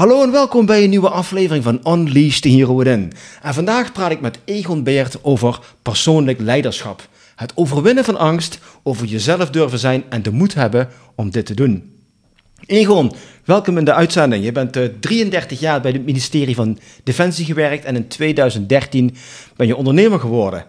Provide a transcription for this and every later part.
Hallo en welkom bij een nieuwe aflevering van Unleash the Hero Within. En vandaag praat ik met Egon Beert over persoonlijk leiderschap. Het overwinnen van angst, over jezelf durven zijn en de moed hebben om dit te doen. Egon, welkom in de uitzending. Je bent 33 eh, jaar bij het ministerie van Defensie gewerkt en in 2013 ben je ondernemer geworden.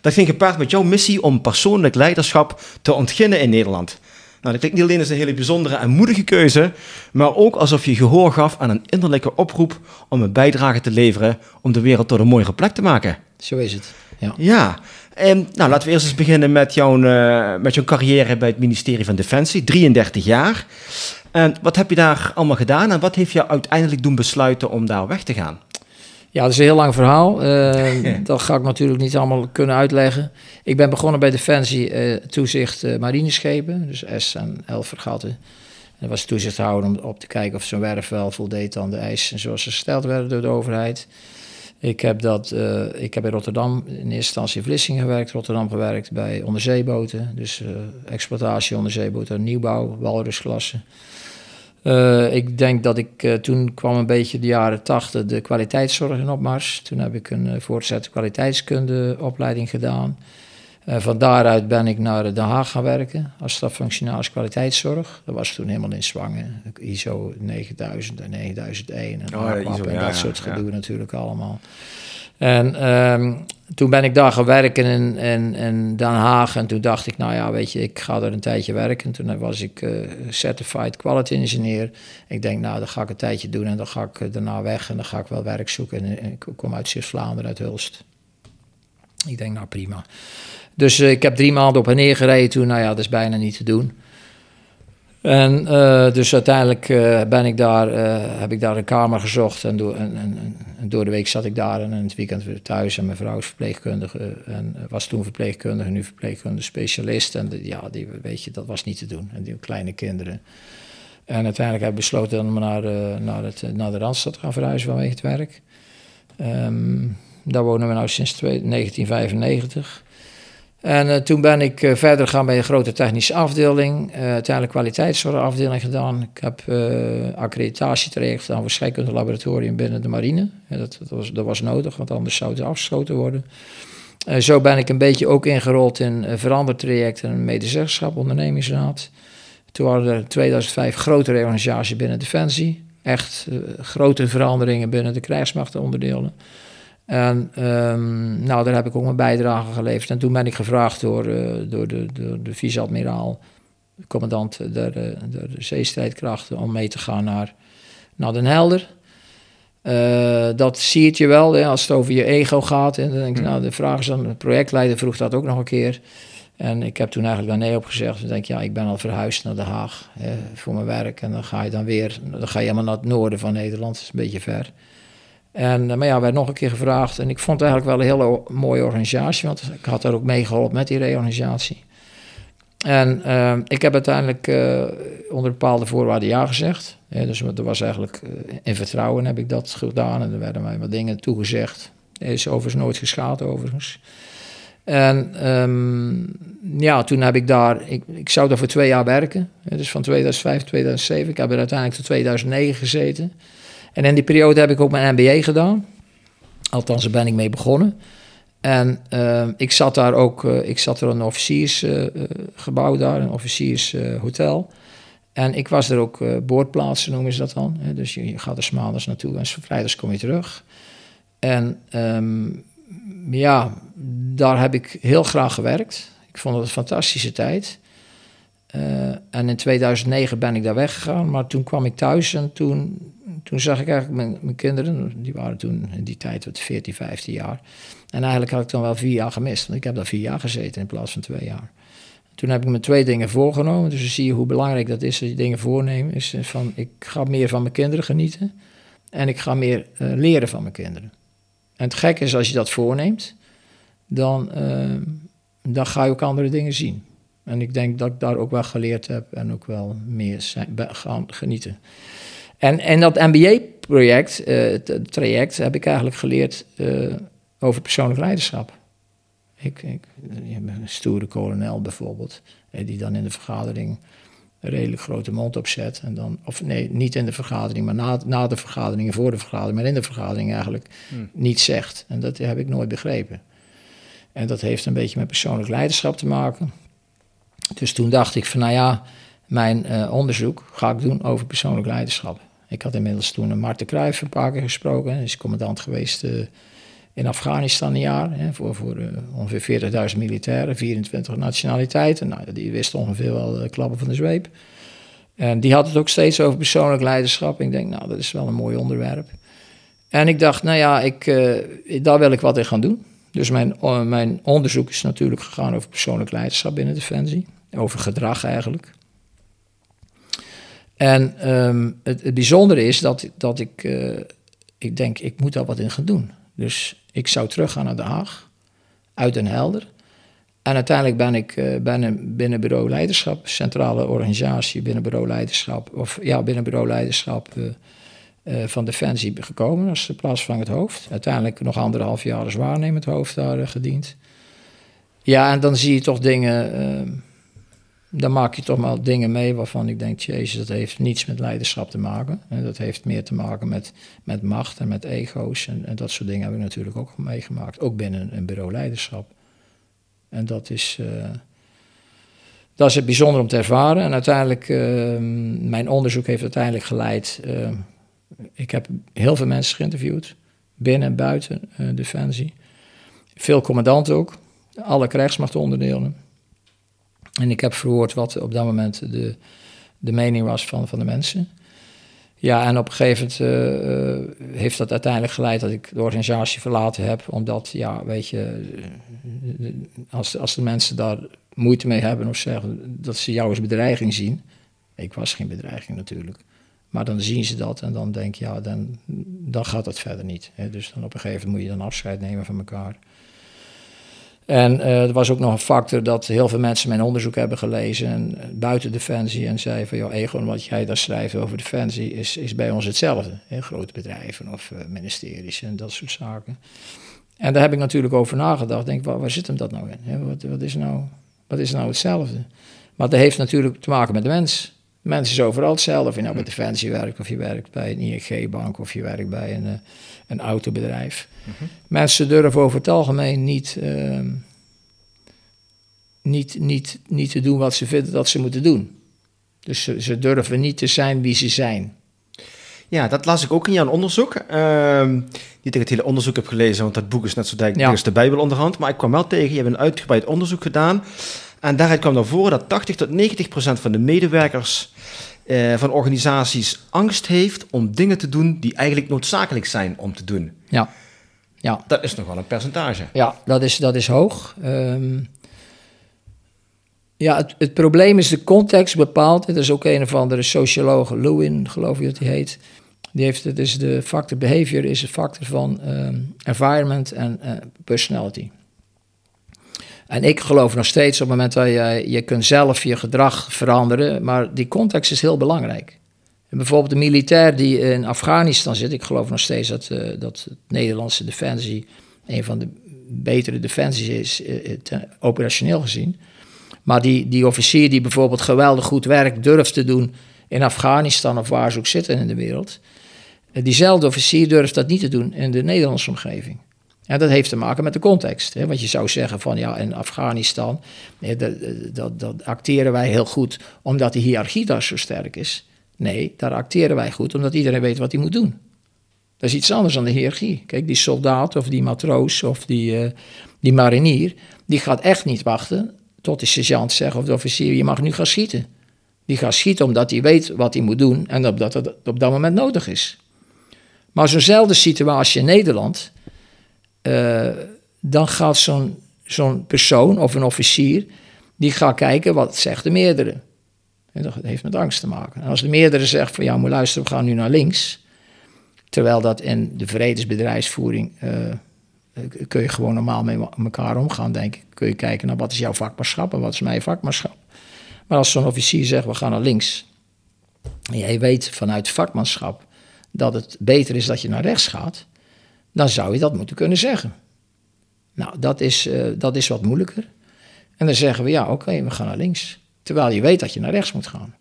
Dat ging gepaard met jouw missie om persoonlijk leiderschap te ontginnen in Nederland. Nou, dat klinkt niet alleen als een hele bijzondere en moedige keuze, maar ook alsof je gehoor gaf aan een innerlijke oproep om een bijdrage te leveren om de wereld tot een mooiere plek te maken. Zo is het. Ja. ja. En, nou, laten we eerst eens beginnen met jouw, uh, met jouw carrière bij het ministerie van Defensie, 33 jaar. En wat heb je daar allemaal gedaan en wat heeft je uiteindelijk doen besluiten om daar weg te gaan? Ja, dat is een heel lang verhaal. Uh, dat ga ik natuurlijk niet allemaal kunnen uitleggen. Ik ben begonnen bij Defensie uh, toezicht uh, marineschepen, dus S en L vergatten. En dat was toezichthouder om op te kijken of zo'n werf wel voldeed aan de eisen zoals ze gesteld werden door de overheid. Ik heb, dat, ik heb in Rotterdam in eerste instantie Vlissingen gewerkt, Rotterdam gewerkt bij onderzeeboten. Dus exploitatie onderzeeboten, nieuwbouw, walrusklasse. Uh, ik denk dat ik uh, toen kwam een beetje de jaren tachtig de kwaliteitszorg in opmars. Toen heb ik een uh, voortzette kwaliteitskundeopleiding gedaan. van daaruit ben ik naar Den Haag gaan werken als staffunctionaris kwaliteitszorg. Dat was toen helemaal in zwangen. ISO 9000 en 9001 en, oh, ISO, en dat soort gedoe natuurlijk allemaal. En um, toen ben ik daar gaan werken in, in, in, Den Haag. En toen dacht ik, nou ja, weet je, ik ga er een tijdje werken. Toen was ik uh, Certified Quality Engineer. Ik denk, nou, dan ga ik een tijdje doen en dan ga ik uh, daarna weg. En dan ga ik wel werk zoeken. En, en ik kom uit Zeeuws-Vlaanderen, uit Hulst. Ik denk, nou prima. Dus ik heb drie maanden op en neer gereden toen. Nou ja, dat is bijna niet te doen. En uh, dus uiteindelijk uh, ben ik daar, uh, heb ik daar een kamer gezocht en door, door de week zat ik daar en in het weekend weer thuis. En mijn vrouw is verpleegkundige en was toen verpleegkundige, nu verpleegkundige specialist. En ja, die, weet je, dat was niet te doen. En die kleine kinderen. En uiteindelijk heb ik besloten om naar, naar, het, naar de Randstad te gaan verhuizen vanwege het werk. Um, daar wonen we nu sinds 1995. En uh, toen ben ik uh, verder gaan bij een grote technische afdeling, uh, uiteindelijk kwaliteitszorgafdeling gedaan. Ik heb accreditatietraject gedaan voor scheikunde binnen de marine. Dat, dat, was, dat was nodig, want anders zou het afgeschoten worden. zo ben ik een beetje ook ingerold in een verandertraject en medezeggenschap, ondernemingsraad. Toen waren er in 2005 grote reorganisatie binnen Defensie. Echt grote veranderingen binnen de krijgsmachtonderdelen. En um, nou, daar heb ik ook mijn bijdrage geleverd. En toen ben ik gevraagd door, uh, door de, de, de vice-admiraal, de commandant der, de, de zeestrijdkrachten, om mee te gaan naar, naar Den Helder. Uh, dat zie je wel, hè, als het over je ego gaat. En dan denk ik, nou, de vraag is dan, de projectleider vroeg dat ook nog een keer. En ik heb toen eigenlijk daar nee op gezegd. Dan denk ik, ja, ik ben al verhuisd naar Den Haag hè, voor mijn werk. En dan ga je dan weer, dan ga je helemaal naar het noorden van Nederland. Dat is een beetje ver. En, eh, maar ja, werd nog een keer gevraagd. En ik vond het eigenlijk wel een hele mooie organisatie, want ik had daar ook meegeholpen met die reorganisatie. En uh, ik heb uiteindelijk uh, onder bepaalde voorwaarden ja gezegd. Dus er was eigenlijk uh, in vertrouwen heb ik dat gedaan. En er werden mij wat dingen toegezegd. Is overigens nooit geschaad, overigens. En um, ja, toen heb ik daar, ik, ik zou daar voor twee jaar werken. Dus van 2005 2007. Ik heb er uiteindelijk tot 2009 gezeten. En in die periode heb ik ook mijn MBA gedaan. Althans, daar ben ik mee begonnen. En uh, ik zat daar ook, uh, ik zat er een officiersgebouw daar, een officiershotel. en ik was er ook boordplaatsen, noemen ze dat dan. Dus je, gaat er maandags naartoe en vrijdags kom je terug. En um, ja, daar heb ik heel graag gewerkt. Ik vond het een fantastische tijd. En in 2009 ben ik daar weggegaan, maar toen kwam ik thuis en toen toen zag ik eigenlijk mijn, mijn kinderen, die waren toen in die tijd wat 14, 15 jaar. En eigenlijk had ik dan wel vier jaar gemist, want ik heb daar vier jaar gezeten in plaats van twee jaar. Toen heb ik me twee dingen voorgenomen. Dus dan zie je hoe belangrijk dat is als je dingen voornemen. Is van, ik ga meer van mijn kinderen genieten. En ik ga meer uh, leren van mijn kinderen. En het gekke is, als je dat voorneemt, dan, dan ga je ook andere dingen zien. En ik denk dat ik daar ook wel geleerd heb en ook wel meer zijn, gaan genieten. En, en dat MBA-project, uh, het traject, heb ik eigenlijk geleerd over persoonlijk leiderschap. Ik, ik, een stoere kolonel bijvoorbeeld, die dan in de vergadering een redelijk grote mond opzet. En dan, of nee, niet in de vergadering, maar na, na de vergadering en voor de vergadering, maar in de vergadering eigenlijk hmm. niet zegt. En dat heb ik nooit begrepen. En dat heeft een beetje met persoonlijk leiderschap te maken. Dus toen dacht ik van, nou ja, mijn uh, onderzoek ga ik doen over persoonlijk leiderschap. Ik had inmiddels toen een Marten Cruijff een paar keer gesproken. Hij is commandant geweest uh, in Afghanistan een jaar. Hè, voor, voor uh, ongeveer 40.000 militairen, 24 nationaliteiten. Nou, die wist ongeveer wel klappen van de zweep. En die had het ook steeds over persoonlijk leiderschap. Ik denk, nou, dat is wel een mooi onderwerp. En ik dacht, nou ja, ik, daar wil ik wat in gaan doen. Dus mijn, mijn onderzoek is natuurlijk gegaan over persoonlijk leiderschap binnen Defensie. Over gedrag eigenlijk. En um, het, het, bijzondere is dat, dat ik, uh, ik denk, ik moet daar wat in gaan doen. Dus ik zou teruggaan naar Den Haag, uit Den Helder. En uiteindelijk ben ik uh, binnen, binnen bureau leiderschap, centrale organisatie binnen bureau leiderschap, of ja, binnen bureau leiderschap uh, van Defensie gekomen als de plaatsvervangend hoofd. Uiteindelijk nog anderhalf jaar als waarnemend hoofd daar gediend. Ja, en dan zie je toch dingen dan maak je toch wel dingen mee waarvan ik denk, jezus, dat heeft niets met leiderschap te maken. En dat heeft meer te maken met, met macht en met ego's. En, dat soort dingen heb ik natuurlijk ook meegemaakt. Ook binnen een bureau leiderschap. En dat is, uh, dat is het bijzonder om te ervaren. En uiteindelijk, uh, mijn onderzoek heeft uiteindelijk geleid. Uh, ik heb heel veel mensen geïnterviewd, binnen en buiten Defensie. Veel commandanten ook, alle krijgsmachtonderdelen. En ik heb verhoord wat op dat moment de, de mening was van, van de mensen. Ja, en op een gegeven moment uh, heeft dat uiteindelijk geleid dat ik de organisatie verlaten heb. Omdat, ja, weet je, als, als de mensen daar moeite mee hebben of zeggen dat ze jou als bedreiging zien. Ik was geen bedreiging natuurlijk. Maar dan zien ze dat en dan denk je, ja, dan, dan gaat het verder niet. Hè. Dus dan op een gegeven moment moet je dan afscheid nemen van elkaar. En uh, er was ook nog een factor dat heel veel mensen mijn onderzoek hebben gelezen en, uh, buiten Defensie en zeiden van, joh, Egon, wat jij daar schrijft over Defensie is, is bij ons hetzelfde. Hè? Grote bedrijven of uh, ministeries en dat soort zaken. En daar heb ik natuurlijk over nagedacht. Denk, waar, waar zit hem dat nou in? Hè? Wat, wat, is nou, wat is nou hetzelfde? Maar dat heeft natuurlijk te maken met de mens. De mens is overal hetzelfde. Of je nou bij Defensie werkt, of je werkt bij een ING-bank, of je werkt bij een, een autobedrijf. Mhm. Mensen durven over het algemeen niet, uh, niet, niet, niet te doen wat ze vinden dat ze moeten doen. Dus ze, ze durven niet te zijn wie ze zijn. Ja, dat las ik ook in jouw onderzoek. Uh, niet dat ik het hele onderzoek heb gelezen, want dat boek is net zo dik als de Bijbel onderhand. Maar ik kwam wel tegen, je hebt een uitgebreid onderzoek gedaan. En daaruit kwam naar voren dat 80 tot 90 procent van de medewerkers uh, van organisaties angst heeft om dingen te doen die eigenlijk noodzakelijk zijn om te doen. Ja. Ja. Dat is nog wel een percentage. Ja, dat is, dat is hoog. Um, ja, het, het, probleem is de context bepaald. Er is ook een of andere socioloog, Lewin, geloof ik dat hij heet. Die heeft het, dus de factor behavior is een factor van um, environment en uh, personality. En ik geloof nog steeds op het moment dat je, je kunt zelf je gedrag veranderen, maar die context is heel belangrijk. En bijvoorbeeld de militair die in Afghanistan zit, ik geloof nog steeds dat, uh, dat het Nederlandse defensie een van de betere defensies is, uh, operationeel gezien. Maar die, die officier die bijvoorbeeld geweldig goed werk durft te doen in Afghanistan of waar ze ook zitten in de wereld, diezelfde officier durft dat niet te doen in de Nederlandse omgeving. En dat heeft te maken met de context. Hè? Want je zou zeggen van ja, in Afghanistan, dat, dat, dat acteren wij heel goed omdat de hiërarchie daar zo sterk is. Nee, daar acteren wij goed omdat iedereen weet wat hij moet doen. Dat is iets anders dan de hiërarchie. Kijk, die soldaat of die matroos of die, uh, die marinier, die gaat echt niet wachten tot de sergeant zegt of de officier, je mag nu gaan schieten. Die gaat schieten omdat hij weet wat hij moet doen en dat het op dat moment nodig is. Maar zo'nzelfde situatie in Nederland, eh, dan gaat zo'n zo'n persoon of een officier, die gaat kijken wat zegt de meerdere. En dat heeft met angst te maken. En als de meerdere zegt van ja, moet luisteren, we gaan nu naar links. Terwijl dat in de vredesbedrijfsvoering uh, kun je gewoon normaal met elkaar omgaan, denk ik. Kun je kijken naar wat is jouw vakmanschap en wat is mijn vakmanschap. Maar als zo'n officier zegt we gaan naar links. En jij weet vanuit vakmanschap dat het beter is dat je naar rechts gaat. Dan zou je dat moeten kunnen zeggen. Nou, dat is, uh, dat is wat moeilijker. En dan zeggen we ja, oké, we gaan naar links. Terwijl je weet dat je naar rechts moet gaan.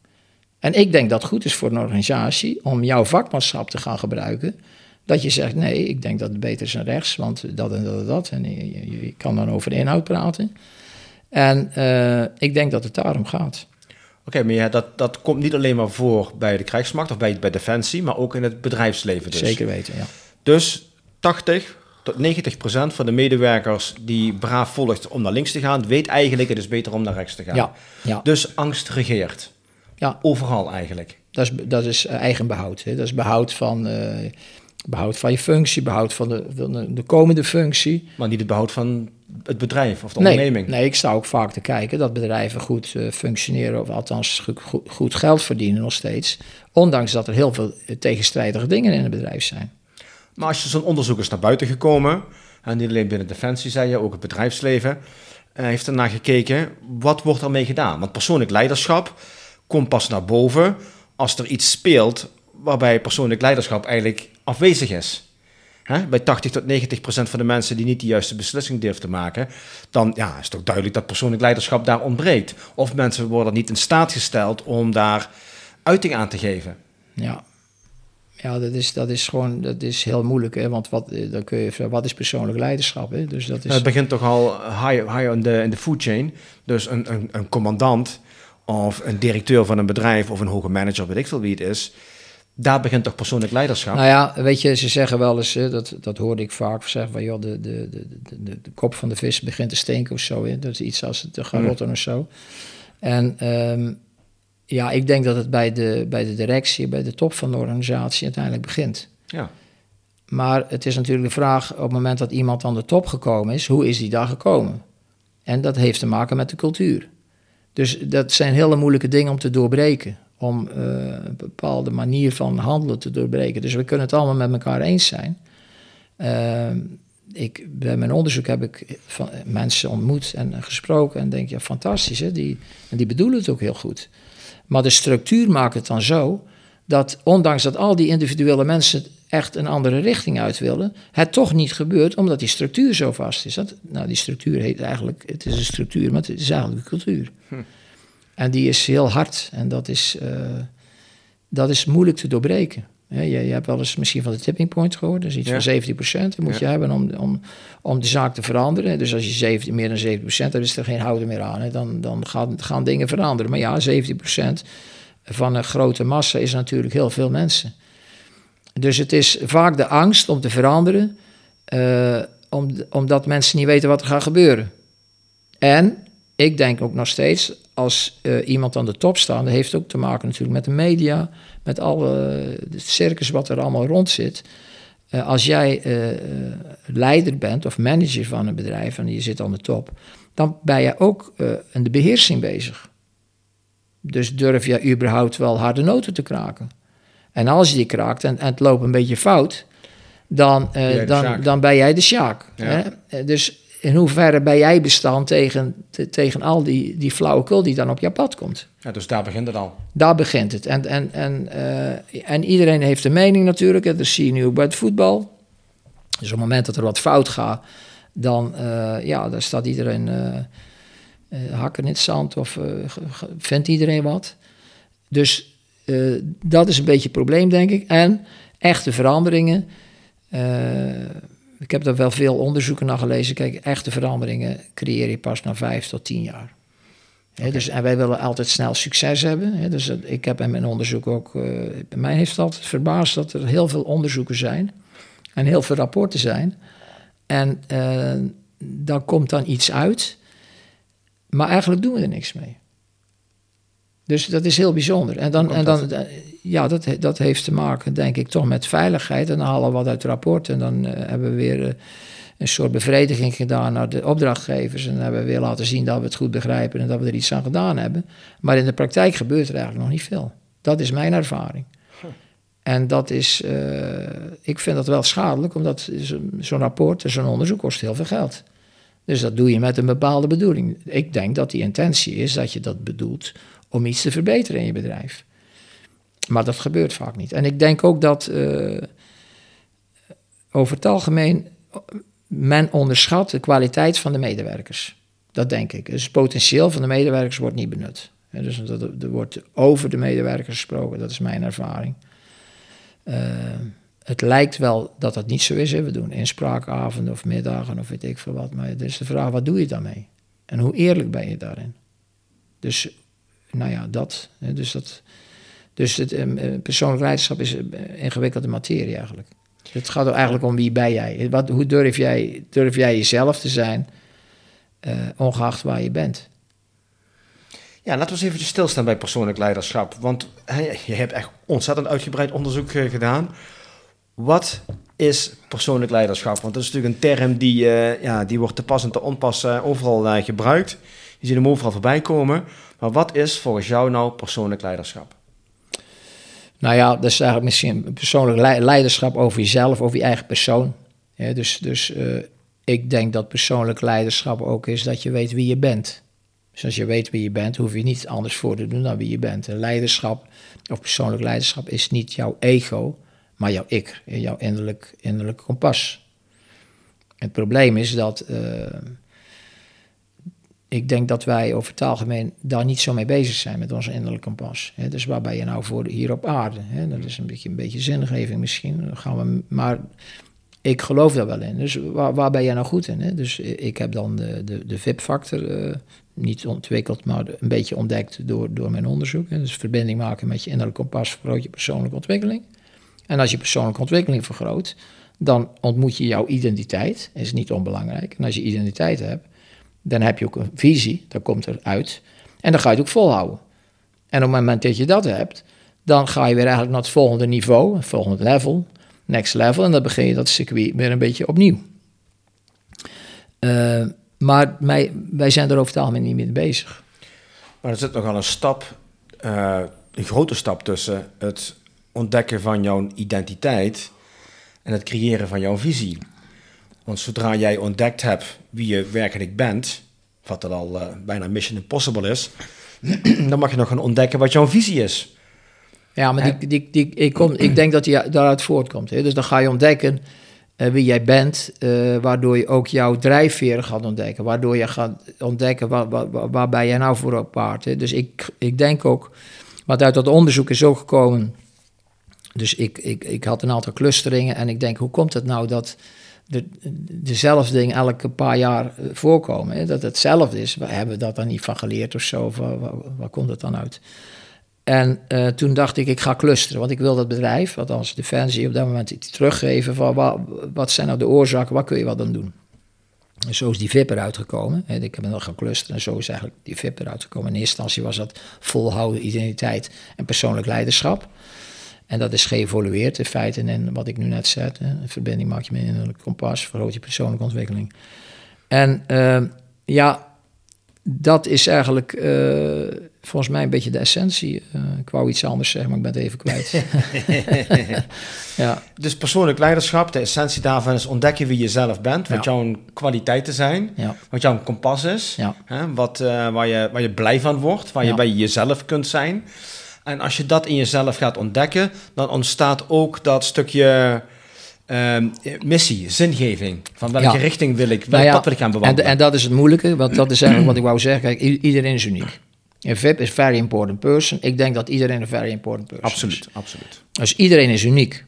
En ik denk dat het goed is voor een organisatie om jouw vakmanschap te gaan gebruiken. Dat je zegt, nee, ik denk dat het beter is naar rechts, want dat en dat en dat. En je, je kan dan over de inhoud praten. En uh, ik denk dat het daarom gaat. Oké, maar ja, dat, dat komt niet alleen maar voor bij de krijgsmacht of bij, bij Defensie, maar ook in het bedrijfsleven dus. Zeker weten, ja. Dus 80 tot 90 procent van de medewerkers die braaf volgt om naar links te gaan, weet eigenlijk het is beter om naar rechts te gaan. Ja, ja. Dus angst regeert. Ja. Overal eigenlijk. Dat is, dat is uh, eigen behoud. Hè. Dat is behoud van, uh, behoud van je functie, behoud van de, van de, de, komende functie. Maar niet het behoud van het bedrijf of de nee, onderneming. Nee, ik sta ook vaak te kijken dat bedrijven goed uh, functioneren, of althans goed, goed, geld verdienen nog steeds. Ondanks dat er heel veel tegenstrijdige dingen in het bedrijf zijn. Maar als je zo'n onderzoek is naar buiten gekomen, en niet alleen binnen Defensie zei je, ook het bedrijfsleven, uh, heeft ernaar gekeken, wat wordt ermee gedaan? Want persoonlijk leiderschap komt pas naar boven als er iets speelt waarbij persoonlijk leiderschap eigenlijk afwezig is. Bij 80 tot 90 procent van de mensen die niet de juiste beslissing durven te maken, dan ja, is het ook duidelijk dat persoonlijk leiderschap daar ontbreekt. Of mensen worden niet in staat gesteld om daar uiting aan te geven. Ja, ja, dat is, dat is gewoon dat is heel moeilijk. Hè? Want wat, dan kun je wat is persoonlijk leiderschap? Hè? Dus dat is... Het begint toch al high, high in, de, in de food chain. Dus een, een, een commandant of een directeur van een bedrijf of een hoge manager, weet ik veel wie het is. Daar begint toch persoonlijk leiderschap? Nou ja, weet je, ze zeggen wel eens, hè, dat, dat hoorde ik vaak zeggen, van joh, de, de, de, de, de kop van de vis begint te stinken of zo. Hè? Dat is iets als het gaat rotten mm. of zo. En um, ja, ik denk dat het bij de, bij de directie, bij de top van de organisatie uiteindelijk begint. Ja. Maar het is natuurlijk de vraag, op het moment dat iemand aan de top gekomen is, hoe is die daar gekomen? En dat heeft te maken met de cultuur. Dus dat zijn hele moeilijke dingen om te doorbreken. Om uh, een bepaalde manier van handelen te doorbreken. Dus we kunnen het allemaal met elkaar eens zijn. Uh, ik, bij mijn onderzoek heb ik van, mensen ontmoet en gesproken. En denk, ja, fantastisch. Hè? Die, en die bedoelen het ook heel goed. Maar de structuur maakt het dan zo dat, ondanks dat al die individuele mensen echt een andere richting uit willen, het toch niet gebeurt omdat die structuur zo vast is. Dat, nou, die structuur heet eigenlijk, het is een structuur, maar het is eigenlijk een cultuur. Hm. En die is heel hard en dat is, uh, dat is moeilijk te doorbreken. Je, je, hebt wel eens misschien van de tipping point gehoord, dat is iets ja. van 17% moet ja. je hebben om, om, om de zaak te veranderen. Dus als je 17, meer dan 17% hebt, dan is er geen houden meer aan. Hè. Dan, dan gaan, gaan dingen veranderen. Maar ja, 17% van een grote massa is natuurlijk heel veel mensen. Dus het is vaak de angst om te veranderen, uh, om, omdat mensen niet weten wat er gaat gebeuren. En ik denk ook nog steeds, als uh, iemand aan de top staat, dat heeft ook te maken natuurlijk met de media, met alle het circus wat er allemaal rond zit. Uh, als jij leider bent of manager van een bedrijf en je zit aan de top, dan ben je ook in de beheersing bezig. Dus durf je überhaupt wel harde noten te kraken. En als je die kraakt en, en het loopt een beetje fout, dan, dan, dan ben jij de sjaak. Ja. Dus in hoeverre ben jij bestand tegen, te, tegen al die, die flauwekul die dan op je pad komt? Ja, dus daar begint het al. Daar begint het. En, en, en, uh, en iedereen heeft een mening natuurlijk. Dat zie je nu ook bij het voetbal. Dus op het moment dat er wat fout gaat, dan, uh, ja, dan staat iedereen hakken in het zand of vindt iedereen wat. Dus dat is een beetje het probleem, denk ik. En echte veranderingen. Ik heb daar wel veel onderzoeken naar gelezen. Kijk, echte veranderingen creëer je pas na vijf tot tien jaar. Okay. dus, en wij willen altijd snel succes hebben. He, dus ik heb in mijn onderzoek ook. Uh, bij mij heeft het altijd verbaasd dat er heel veel onderzoeken zijn. En heel veel rapporten zijn. En dan komt dan iets uit. Maar eigenlijk doen we er niks mee. Dus dat is heel bijzonder. En dan, en dan ja, dat, dat heeft te maken, denk ik, toch met veiligheid. En dan halen we wat uit het rapport en dan hebben we weer een soort bevrediging gedaan naar de opdrachtgevers. En dan hebben we weer laten zien dat we het goed begrijpen en dat we er iets aan gedaan hebben. Maar in de praktijk gebeurt er eigenlijk nog niet veel. Dat is mijn ervaring. En dat is, uh, ik vind dat wel schadelijk, omdat zo'n rapport, zo'n onderzoek kost heel veel geld. Dus dat doe je met een bepaalde bedoeling. Ik denk dat die intentie is dat je dat bedoelt om iets te verbeteren in je bedrijf. Maar dat gebeurt vaak niet. En ik denk ook dat uh, over het algemeen men onderschat de kwaliteit van de medewerkers. Dat denk ik. Dus het potentieel van de medewerkers wordt niet benut. dus er wordt over de medewerkers gesproken, dat is mijn ervaring. Uh, het lijkt wel dat dat niet zo is. We doen inspraakavonden of middagen of weet ik veel wat. Maar het is de vraag, wat doe je daarmee? En hoe eerlijk ben je daarin? Dus, nou ja, dat. Hè, dus dat dus het uh, persoonlijk leiderschap is een ingewikkelde materie eigenlijk. Het gaat er eigenlijk om wie ben jij. Wat, hoe durf jij, durf jij jezelf te zijn, uh, ongeacht waar je bent. Ja, laten we eens even stilstaan bij persoonlijk leiderschap. Want je hebt echt ontzettend uitgebreid onderzoek uh, gedaan. Wat is persoonlijk leiderschap? Want dat is natuurlijk een term die, uh, ja, die wordt te pas en te onpas overal gebruikt. Je ziet hem overal voorbij komen. Maar wat is volgens jou nou persoonlijk leiderschap? Nou ja, dat is eigenlijk misschien persoonlijk leiderschap over jezelf, over je eigen persoon. Dus dus uh, ik denk dat persoonlijk leiderschap ook is dat je weet wie je bent. Dus als je weet wie je bent, hoef je niet anders voor te doen dan wie je bent. En leiderschap, of persoonlijk leiderschap, is niet jouw ego, maar jouw ik, jouw innerlijk, innerlijk kompas. Het probleem is dat uh, ik denk dat wij over het algemeen daar niet zo mee bezig zijn met onze innerlijke kompas. Dus waar ben je nou voor hier op aarde? Dat is een beetje, een beetje zingeving misschien. Gaan we, maar ik geloof daar wel in. Dus waar, waar ben jij nou goed in? Dus ik heb dan de, de, de VIP-factor uh, niet ontwikkeld, maar een beetje ontdekt door, door mijn onderzoek. Dus verbinding maken met je innerlijke kompas vergroot je persoonlijke ontwikkeling. En als je persoonlijke ontwikkeling vergroot, dan ontmoet je jouw identiteit. is niet onbelangrijk. En als je identiteit hebt, dan heb je ook een visie, dat komt eruit. En dan ga je het ook volhouden. En op het moment dat je dat hebt, dan ga je weer eigenlijk naar het volgende niveau, het volgende level, next level, en dan begin je dat circuit weer een beetje opnieuw. Uh, maar wij zijn er over het algemeen niet mee bezig. Maar er zit nogal een stap, uh, een grote stap tussen het ontdekken van jouw identiteit en het creëren van jouw visie. Want zodra jij ontdekt hebt wie je werkelijk bent, wat dat al uh, bijna mission impossible is, dan mag je nog gaan ontdekken wat jouw visie is. Ja, maar die, die, die, ik, kom, ik denk dat die daaruit voortkomt. Hè? Dus dan ga je ontdekken uh, wie jij bent, uh, waardoor je ook jouw drijfveren gaat ontdekken. Waardoor je gaat ontdekken waar, waar, waar ben jij nou voor op paard. Hè? Dus ik, ik denk ook, wat uit dat onderzoek is ook gekomen. Dus ik, ik, ik had een aantal clusteringen en ik denk, hoe komt het nou dat de, dezelfde dingen elke paar jaar eh, voorkomen. Hè? Dat het hetzelfde is. We hebben dat dan niet van geleerd of zo. Of, waar, komt het dan uit? En uh, toen dacht ik, ik ga clusteren. Want ik wil dat bedrijf, wat als Defensie, op dat moment teruggeven. Van wat, wat zijn nou de oorzaken, wat kun je wat dan doen? En zo is die VIP eruit gekomen. Ik heb nog gaan clusteren en zo is eigenlijk die VIP eruit gekomen. In eerste instantie was dat volhouden identiteit en persoonlijk leiderschap. En dat is geëvolueerd in feite. En wat ik nu net zei, een verbinding maak je met een kompas, vergroot je persoonlijke ontwikkeling. En uh, ja, dat is eigenlijk uh, volgens mij een beetje de essentie. Uh, ik wou iets anders zeggen, maar ik ben het even kwijt. ja. Dus persoonlijk leiderschap, de essentie daarvan is ontdekken wie je zelf bent, wat ja. jouw kwaliteiten zijn, ja. wat jouw kompas is, hè, wat, waar, je, waar je blij van wordt, waar je bij jezelf kunt zijn. En als je dat in jezelf gaat ontdekken, dan ontstaat ook dat stukje uh, missie, zingeving. Van welke richting wil ik, welk nou ja, pad wil ik gaan bewandelen. En, en, dat is het moeilijke, want dat is eigenlijk wat ik wou zeggen. Kijk, iedereen is uniek. Een VIP is very important person. Ik denk dat iedereen een very important person absoluut, is. Absoluut, absoluut. Dus iedereen is uniek.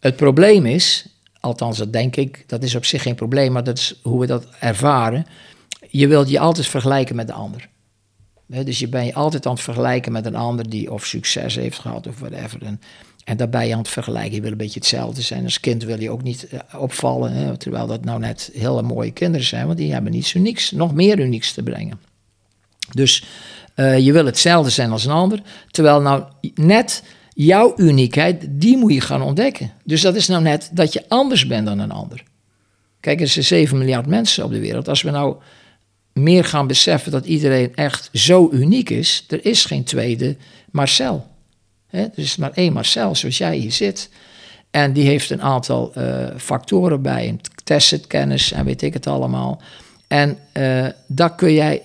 Het probleem is, althans dat denk ik, dat is op zich geen probleem, maar dat is hoe we dat ervaren. Je wilt je altijd vergelijken met de ander dus je bent je altijd aan het vergelijken met een ander die of succes heeft gehad of whatever. En, en daar ben je aan het vergelijken. Je wil een beetje hetzelfde zijn. Als kind wil je ook niet eh, opvallen. Terwijl dat nou net hele mooie kinderen zijn. Want die hebben niets unieks, nog meer unieks te brengen. Dus uh, je wil hetzelfde zijn als een ander. Terwijl nou net Jouw uniekheid, die moet je gaan ontdekken. Dus dat is nou net dat je anders bent dan een ander. Kijk, er zijn 7 miljard mensen op de wereld. Als we nou meer gaan beseffen dat iedereen echt zo uniek is, er is geen tweede Marcel. Hè? Er is maar één Marcel, zoals jij hier zit. En die heeft een aantal uh, factoren bij, tested kennis en weet ik het allemaal. En uh, dat kun jij,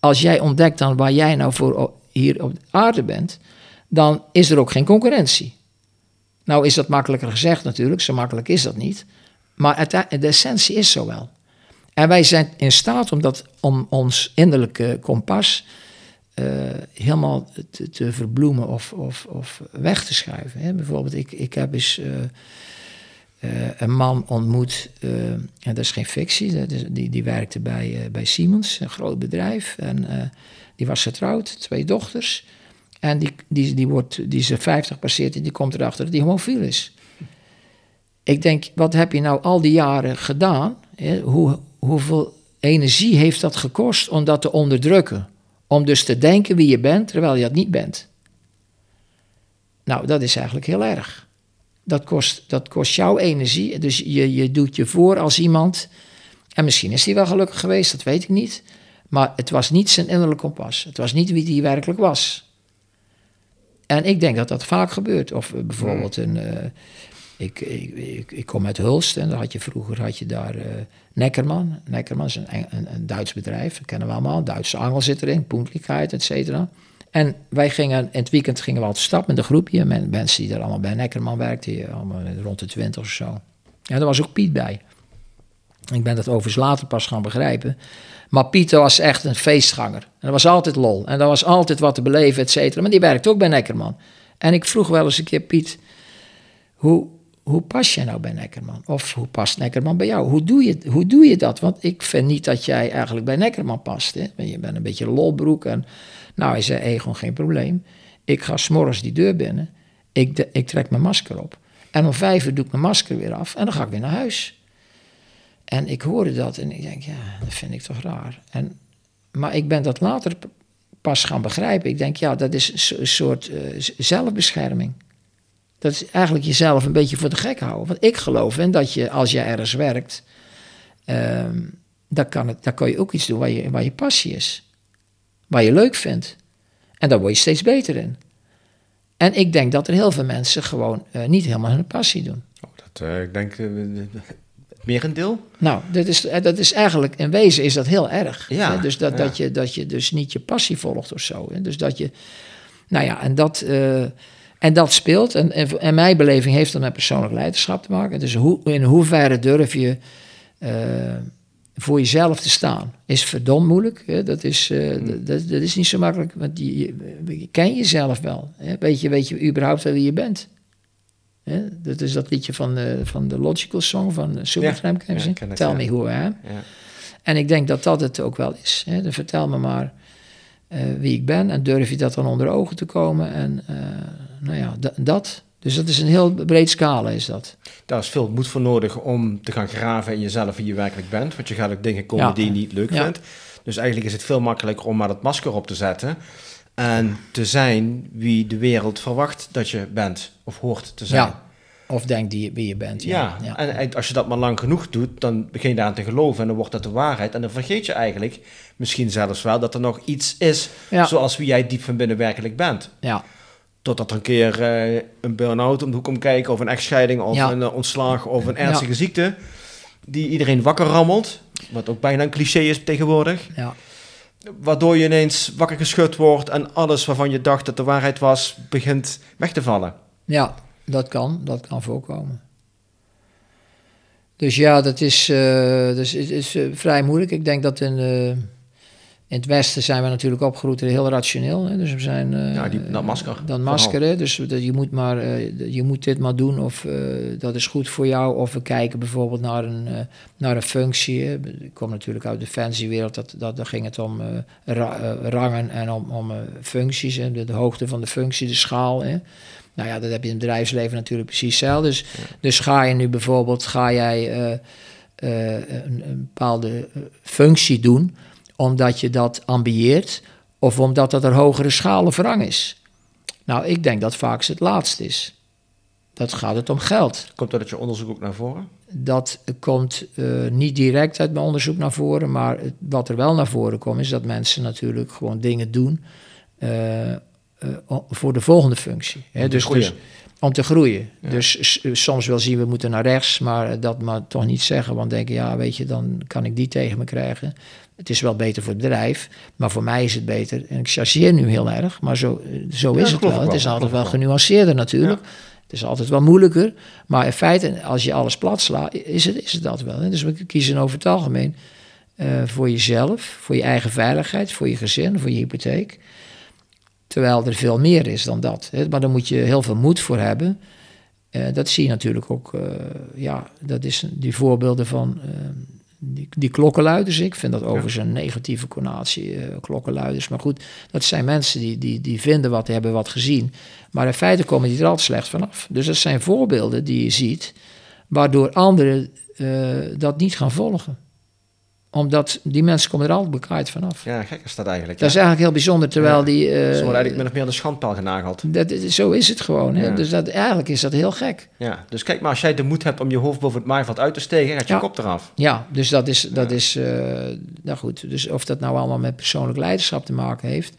als jij ontdekt dan waar jij nou voor hier op aarde bent, dan is er ook geen concurrentie. Nou is dat makkelijker gezegd natuurlijk, zo makkelijk is dat niet. Maar de essentie is zo wel. En wij zijn in staat om, dat, om ons innerlijke kompas uh, helemaal te, te, verbloemen of, of, of weg te schuiven. Hè. Bijvoorbeeld, ik, ik heb eens uh, uh, een man ontmoet, en dat is geen fictie, dat is, die, die werkte bij, bij Siemens, een groot bedrijf. En die was getrouwd, twee dochters. En die, die, die, wordt, die ze 50 passeert en die komt erachter dat hij homofiel is. Ik denk, wat heb je nou al die jaren gedaan? Hè? Hoe, hoeveel energie heeft dat gekost om dat te onderdrukken? Om dus te denken wie je bent, terwijl je dat niet bent. Nou, dat is eigenlijk heel erg. Dat kost, dat kost jouw energie. Dus je, je doet je voor als iemand. En misschien is hij wel gelukkig geweest, dat weet ik niet. Maar het was niet zijn innerlijk kompas. Het was niet wie hij werkelijk was. En ik denk dat dat vaak gebeurt. Of bijvoorbeeld een. Uh, ik, ik, ik, kom uit Hulst en had je vroeger had je daar uh, Neckerman. Neckerman is een, een, een, Duits bedrijf, dat kennen we allemaal. Duitse angel zit erin, Punktlichkeit, et cetera. En wij gingen, in het weekend gingen we altijd stap met een groepje. Met mensen die daar allemaal bij Neckerman werkten, allemaal rond de twintig of zo. En daar was ook Piet bij. Ik ben dat overigens later pas gaan begrijpen. Maar Piet was echt een feestganger. En er was altijd lol. En er was altijd wat te beleven, et cetera. Maar die werkte ook bij Neckerman. En ik vroeg wel eens een keer, Piet, hoe, hoe pas je nou bij Neckerman? Of hoe past Neckerman bij jou? Hoe doe je, hoe doe je dat? Want ik vind niet dat jij eigenlijk bij Neckerman past. Hè? Je bent een beetje lolbroek. En, nou, hij zei, Egon, geen probleem. Ik ga s'morgens die deur binnen. Ik, de, ik trek mijn masker op. En om vijf uur doe ik mijn masker weer af. En dan ga ik weer naar huis. En ik hoorde dat en ik denk, ja, dat vind ik toch raar. En, maar ik ben dat later pas gaan begrijpen. Ik denk, ja, dat is een soort uh, zelfbescherming. Dat is eigenlijk jezelf een beetje voor de gek houden. Want ik geloof in dat je, als je ergens werkt, um, dan, kan het, dan kan je ook iets doen waar je, waar je passie is. Waar je leuk vindt. En daar word je steeds beter in. En ik denk dat er heel veel mensen gewoon uh, niet helemaal hun passie doen. Oh, dat, uh, ik denk, uh, merendeel? Nou, dat is, dat is eigenlijk, in wezen is dat heel erg. Ja, hè? Dus dat, ja. dat, je, dat je dus niet je passie volgt of zo. Hè? Dus dat je, nou ja, en dat... En dat speelt, en, en, en, mijn beleving heeft dat met persoonlijk leiderschap te maken. Dus hoe, in hoeverre durf je uh, voor jezelf te staan? Is verdomd moeilijk. Hè? Dat, is, uh, dat, dat, is niet zo makkelijk, want je, je, ken jezelf wel. Hè? Weet, je, weet je überhaupt wel wie je bent? Hè? Dat is dat liedje van, uh, van de Logical Song van Supertramp. Ja, ja, Tell me who I am. Ja. En ik denk dat dat het ook wel is. Hè? Dan vertel me maar wie ik ben en durf je dat dan onder ogen te komen en nou ja, dat. Dus dat is een heel breed scala, is dat. Daar is veel moed voor nodig om te gaan graven in jezelf wie je werkelijk bent. Want je gaat ook dingen komen die je niet leuk ja. vindt. Dus eigenlijk is het veel makkelijker om maar dat masker op te zetten. En te zijn wie de wereld verwacht dat je bent of hoort te zijn. Ja. Of denkt die, wie je bent. Ja. ja. en als je dat maar lang genoeg doet, dan begin je daaraan te geloven en dan wordt dat de waarheid. En dan vergeet je eigenlijk misschien zelfs wel dat er nog iets is zoals wie jij diep van binnen werkelijk bent. Ja. Totdat er een keer uh, een burn-out om de hoek komt kijken, of een echtscheiding, of ja. een uh, ontslag, of een ernstige ja. ziekte. Die iedereen wakker rammelt. Wat ook bijna een cliché is tegenwoordig. Ja. Waardoor je ineens wakker geschud wordt en alles waarvan je dacht dat de waarheid was, begint weg te vallen. Ja, dat kan. Dat kan voorkomen. Dus ja, dat is, uh, dus is, is vrij moeilijk. Ik denk dat in in het Westen zijn we natuurlijk opgegroeid heel rationeel. Hè? Dus we zijn. Uh, ja, die, dat masker. Dat masker, hè? Dus dat je moet maar, uh, je moet dit maar doen of uh, dat is goed voor jou. Of we kijken bijvoorbeeld naar een, naar een functie. Hè? Ik kom natuurlijk uit de fancy-wereld, dat, dat, daar ging het om ra rangen en om, om functies. Hè? De, de, hoogte van de functie, de schaal. Hè? Nou ja, dat heb je in het bedrijfsleven natuurlijk precies hetzelfde. Dus, ja. dus ga je nu bijvoorbeeld, ga jij een, een bepaalde functie doen omdat je dat ambieert of omdat dat er hogere schalen verrang is. Nou, ik denk dat vaak het laatste is. Dat gaat het om geld. Komt dat uit je onderzoek ook naar voren? Dat komt uh, niet direct uit mijn onderzoek naar voren, maar het, wat er wel naar voren komt, is dat mensen natuurlijk gewoon dingen doen uh, uh, voor de volgende functie. Hè? Dus, dus, om te groeien. Ja. Dus soms wel zien we moeten naar rechts, maar dat maar toch niet zeggen. Want denken, ja, weet je, dan kan ik die tegen me krijgen. Het is wel beter voor het bedrijf, maar voor mij is het beter. En ik chargeer nu heel erg, maar zo, zo is het wel. wel. Het is altijd wel genuanceerder natuurlijk. Ja. Het is altijd wel moeilijker. Maar in feite, als je alles plat slaat, is het, is het dat wel. Dus we kiezen over het algemeen uh, voor jezelf, voor je eigen veiligheid, voor je gezin, voor je hypotheek. Terwijl er veel meer is dan dat. Hè? Maar daar moet je heel veel moed voor hebben. Uh, dat zie je natuurlijk ook. Uh, ja, dat is die voorbeelden van die, die klokkenluiders. Ik vind dat overigens een negatieve connotatie, klokkenluiders. Maar goed, dat zijn mensen die, die, die vinden wat, hebben wat gezien. Maar in feite komen die er altijd slecht vanaf. Dus dat zijn voorbeelden die je ziet, waardoor anderen dat niet gaan volgen omdat die mensen komen er altijd bekaaid vanaf. Ja, gek is dat eigenlijk. Dat is eigenlijk heel bijzonder, terwijl ja. die... Uh, Ze worden eigenlijk min of meer aan de schandpaal genageld. Dat, zo is het gewoon. Hè? Ja. Dus dat, eigenlijk is dat heel gek. Ja, dus kijk maar, als jij de moed hebt om je hoofd boven het maaiveld uit te steken, gaat je kop eraf. Ja, dus dat is... Dat is uh, nou goed, dus of dat nou allemaal met persoonlijk leiderschap te maken heeft...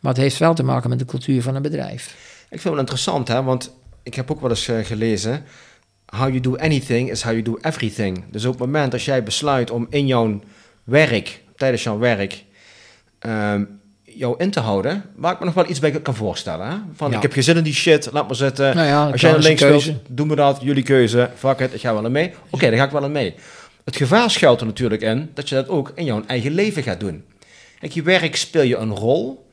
maar het heeft wel te maken met de cultuur van een bedrijf. Ik vind het wel interessant, hè, want ik heb ook wel eens uh, gelezen... How you do anything is how you do everything. Dus op het moment als jij besluit om in jouw werk, tijdens jouw werk, um, jou in te houden, waar ik me nog wel iets bij kan voorstellen. Hè? Van, ja. ik heb geen zin in die shit, laat maar zitten. Nou ja, Als jij naar links wilt, doen we dat, jullie keuze, fuck it, ik ga wel mee. Oké, okay, daar ga ik wel in mee. Het gevaar schuilt er natuurlijk in dat je dat ook in jouw eigen leven gaat doen. Kijk, je werk speel je een rol.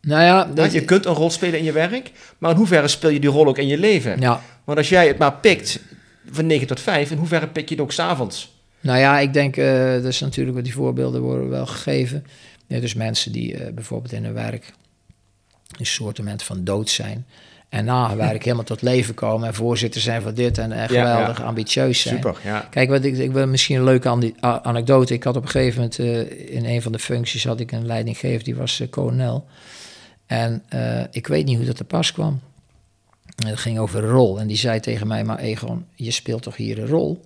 Nou ja, dat... je kunt een rol spelen in je werk, maar in hoeverre speel je die rol ook in je leven? Ja. Want als jij het maar pikt van 9 tot 5, in hoeverre pik je het ook s'avonds? Nou ja, ik denk, uh, dus natuurlijk, die voorbeelden worden wel gegeven. Ja, dus mensen die uh, bijvoorbeeld in hun werk een soortement van dood zijn. En na hun werk helemaal tot leven komen en voorzitter zijn van dit en, en geweldig ja, ja. ambitieus zijn. Super, ja. Kijk, wat ik, ik wil misschien een leuke anekdote. Ik had op een gegeven moment uh, in een van de functies had ik een leidinggever, die was kolonel. En ik weet niet hoe dat te pas kwam. Het ging over een rol. En die zei tegen mij, maar Egon, je speelt toch hier een rol?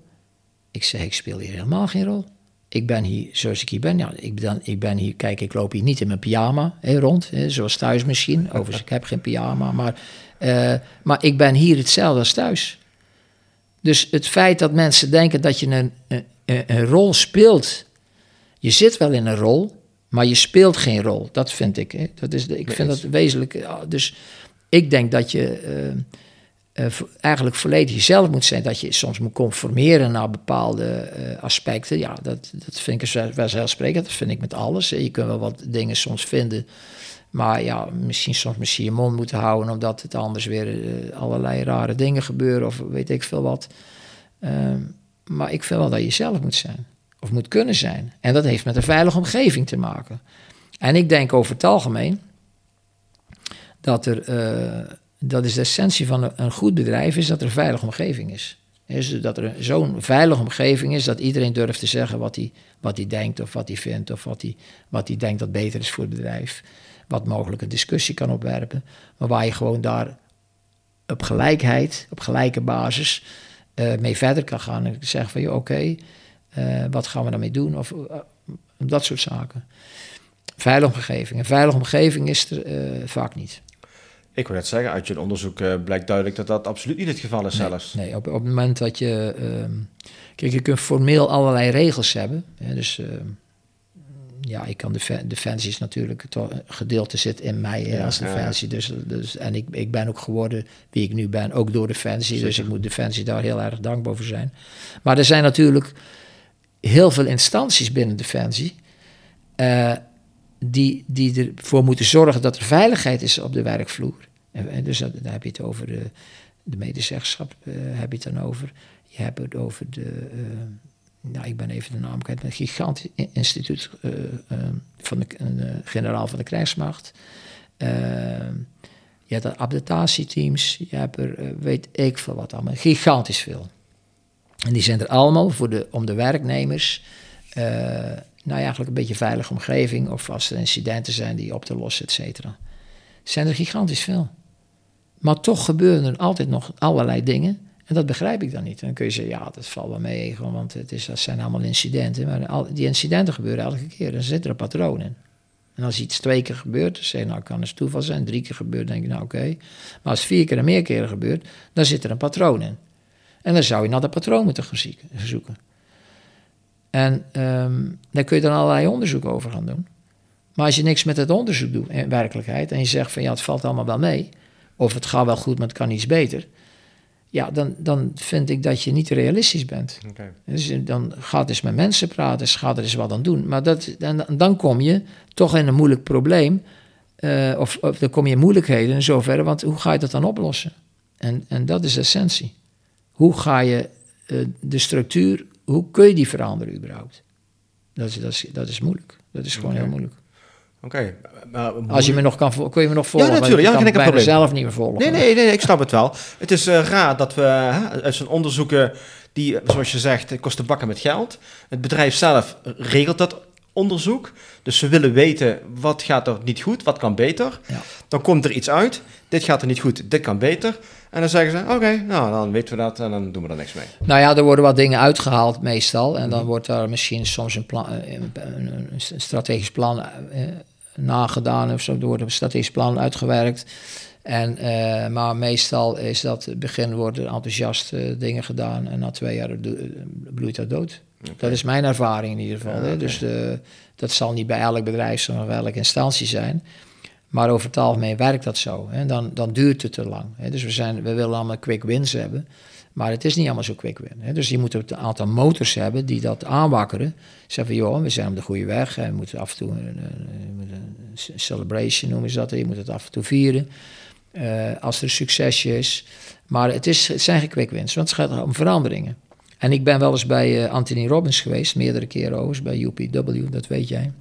Ik zei, ik speel hier helemaal geen rol. Ik ben hier zoals ik hier ben. Ja, ik, ben, ik ben hier, kijk, ik loop hier niet in mijn pyjama hè, rond, hè, zoals thuis misschien. Overigens, ik heb geen pyjama, maar, uh, maar ik ben hier hetzelfde als thuis. Dus het feit dat mensen denken dat je een, een, een rol speelt, je zit wel in een rol, maar je speelt geen rol. Dat vind ik. Hè. Dat is de, ik vind dat wezenlijk. Dus ik denk dat je. Uh, uh, eigenlijk volledig jezelf moet zijn. Dat je soms moet conformeren naar bepaalde uh, aspecten. Ja, dat, dat vind ik vanzelfsprekend. Dat vind ik met alles. Je kunt wel wat dingen soms vinden. Maar ja, misschien soms misschien je mond moeten houden. Omdat het anders weer uh, allerlei rare dingen gebeuren. Of weet ik veel wat. Ehm, maar ik vind wel dat je jezelf moet zijn. Of moet kunnen zijn. En dat heeft met een veilige omgeving te maken. En ik denk over het algemeen dat er dat is de essentie van een, goed bedrijf, is dat er een veilige omgeving is. is dat er zo'n veilige omgeving is dat iedereen durft te zeggen wat hij, wat hij denkt of wat hij vindt of wat hij, wat hij denkt dat beter is voor het bedrijf. Wat mogelijk een discussie kan opwerpen, maar waar je gewoon daar op gelijkheid, op gelijke basis uh, mee verder kan gaan. En zeggen van, oké, uh, wat gaan we daarmee doen? Of uh, dat soort zaken. Veilige omgeving. Een veilige omgeving is er vaak niet. Ik wil net zeggen, uit je onderzoek uh, blijkt duidelijk dat dat absoluut niet het geval is nee, zelfs. Nee, op, op het moment dat je... Uh, kijk, je kunt formeel allerlei regels hebben. Hè, dus uh, ja, ik kan de defensie is natuurlijk toch een gedeelte zit in mij ja, als defensie. Ja. Dus, dus, en ik, ik ben ook geworden wie ik nu ben, ook door defensie. Zeker. Dus ik moet defensie daar heel erg dankbaar voor zijn. Maar er zijn natuurlijk heel veel instanties binnen defensie die, die ervoor moeten zorgen dat er veiligheid is op de werkvloer. En, dus daar heb je het over de, de medezeggenschap, uh, heb je het dan over. Je hebt het over de, uh, nou ik ben even de naam kwijt, het gigantisch instituut uh, van de generaal van de krijgsmacht. je hebt adaptatieteams, je hebt er weet ik veel wat allemaal, gigantisch veel. En die zijn er allemaal voor de, om de werknemers nou eigenlijk een beetje veilige omgeving. Of als er incidenten zijn die op te lossen, et cetera. Zijn er gigantisch veel. Maar toch gebeuren er altijd nog allerlei dingen. En dat begrijp ik dan niet. dan kun je zeggen, ja, dat valt wel mee, want het is, dat zijn allemaal incidenten. Maar die incidenten gebeuren elke keer. Dan zit er een patroon in. En als iets twee keer gebeurt, dan nou, kan het toeval zijn. Drie keer gebeurt, denk je, nou, oké. Maar als vier keer en meer keren gebeurt, dan zit er een patroon in. En dan zou je naar dat patroon moeten gaan zoeken. En um, daar kun je dan allerlei onderzoek over gaan doen. Maar als je niks met het onderzoek doet in werkelijkheid en je zegt van ja, het valt allemaal wel mee, of het gaat wel goed, maar het kan iets beter, ja, dan, dan vind ik dat je niet realistisch bent. Dus dan gaat eens met mensen praten, ga er eens wat aan doen. Maar dat, dan, dan kom je toch in een moeilijk probleem, uh, of, of dan kom je in moeilijkheden in zoverre, want hoe ga je dat dan oplossen? En, en dat is de essentie. Hoe ga je uh, de structuur, hoe kun je die veranderen überhaupt? Dat is, dat is, dat is moeilijk. Dat is gewoon heel moeilijk. Oké. Als je me nog kan, kun je me nog volgen? Ja, natuurlijk. Ja, ik kan ik zelf niet meer volgen. Nee, nee, nee, ik snap het wel. Het is uh, raar dat we hè, uit zo'n onderzoeken, die, zoals je zegt, kosten bakken met geld. Het bedrijf zelf regelt dat onderzoek. Dus ze willen weten wat gaat er niet goed, wat kan beter. Ja. Dan komt er iets uit. Dit gaat er niet goed, dit kan beter. En dan zeggen ze, oké, nou dan weten we dat en dan doen we er niks mee. Nou ja, er worden wat dingen uitgehaald meestal. En dan wordt er misschien soms een, plan, eh, een, een strategisch plan eh, nagedaan of zo. Er wordt een strategisch plan uitgewerkt. En, uh, maar meestal is dat, het begin worden enthousiast dingen gedaan. En na twee jaar bloeit dat dood. Dat is mijn ervaring in ieder geval. hè? Dus de, dat zal niet bij elk bedrijf of bij elke instantie zijn. Maar over het algemeen werkt dat zo. Hè? Dan, dan duurt het te lang. Hè? Dus we, zijn, we willen allemaal quick wins hebben. Maar het is niet allemaal zo quick win. Hè? Dus je moet een aantal motors hebben die dat aanwakkeren. Zeggen van, joh, we zijn op de goede weg. We moeten af en toe een, een, celebration noemen ze dat. Je moet het af en toe vieren. Uh, als er een succesje is. Maar het, is, zijn geen quick wins, want het gaat om veranderingen. En ik ben wel eens bij uh, Anthony Robbins geweest, meerdere keren overigens, bij UPW, dat weet jij.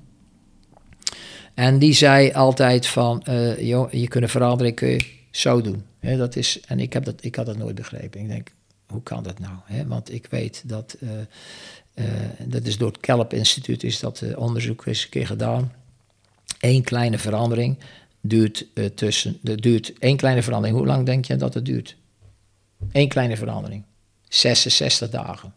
En die zei altijd van, uh, joh, je kunt veranderen, kun je zo doen. dat is, en ik, heb dat, ik had dat nooit begrepen. Ik denk, hoe kan dat nou? Want ik weet dat, uh, dat is door het Kelp Instituut, is dat onderzoek eens een keer gedaan. Eén kleine verandering duurt tussen, de duurt één kleine verandering. Hoe lang denk je dat het duurt? Eén kleine verandering. 66 dagen.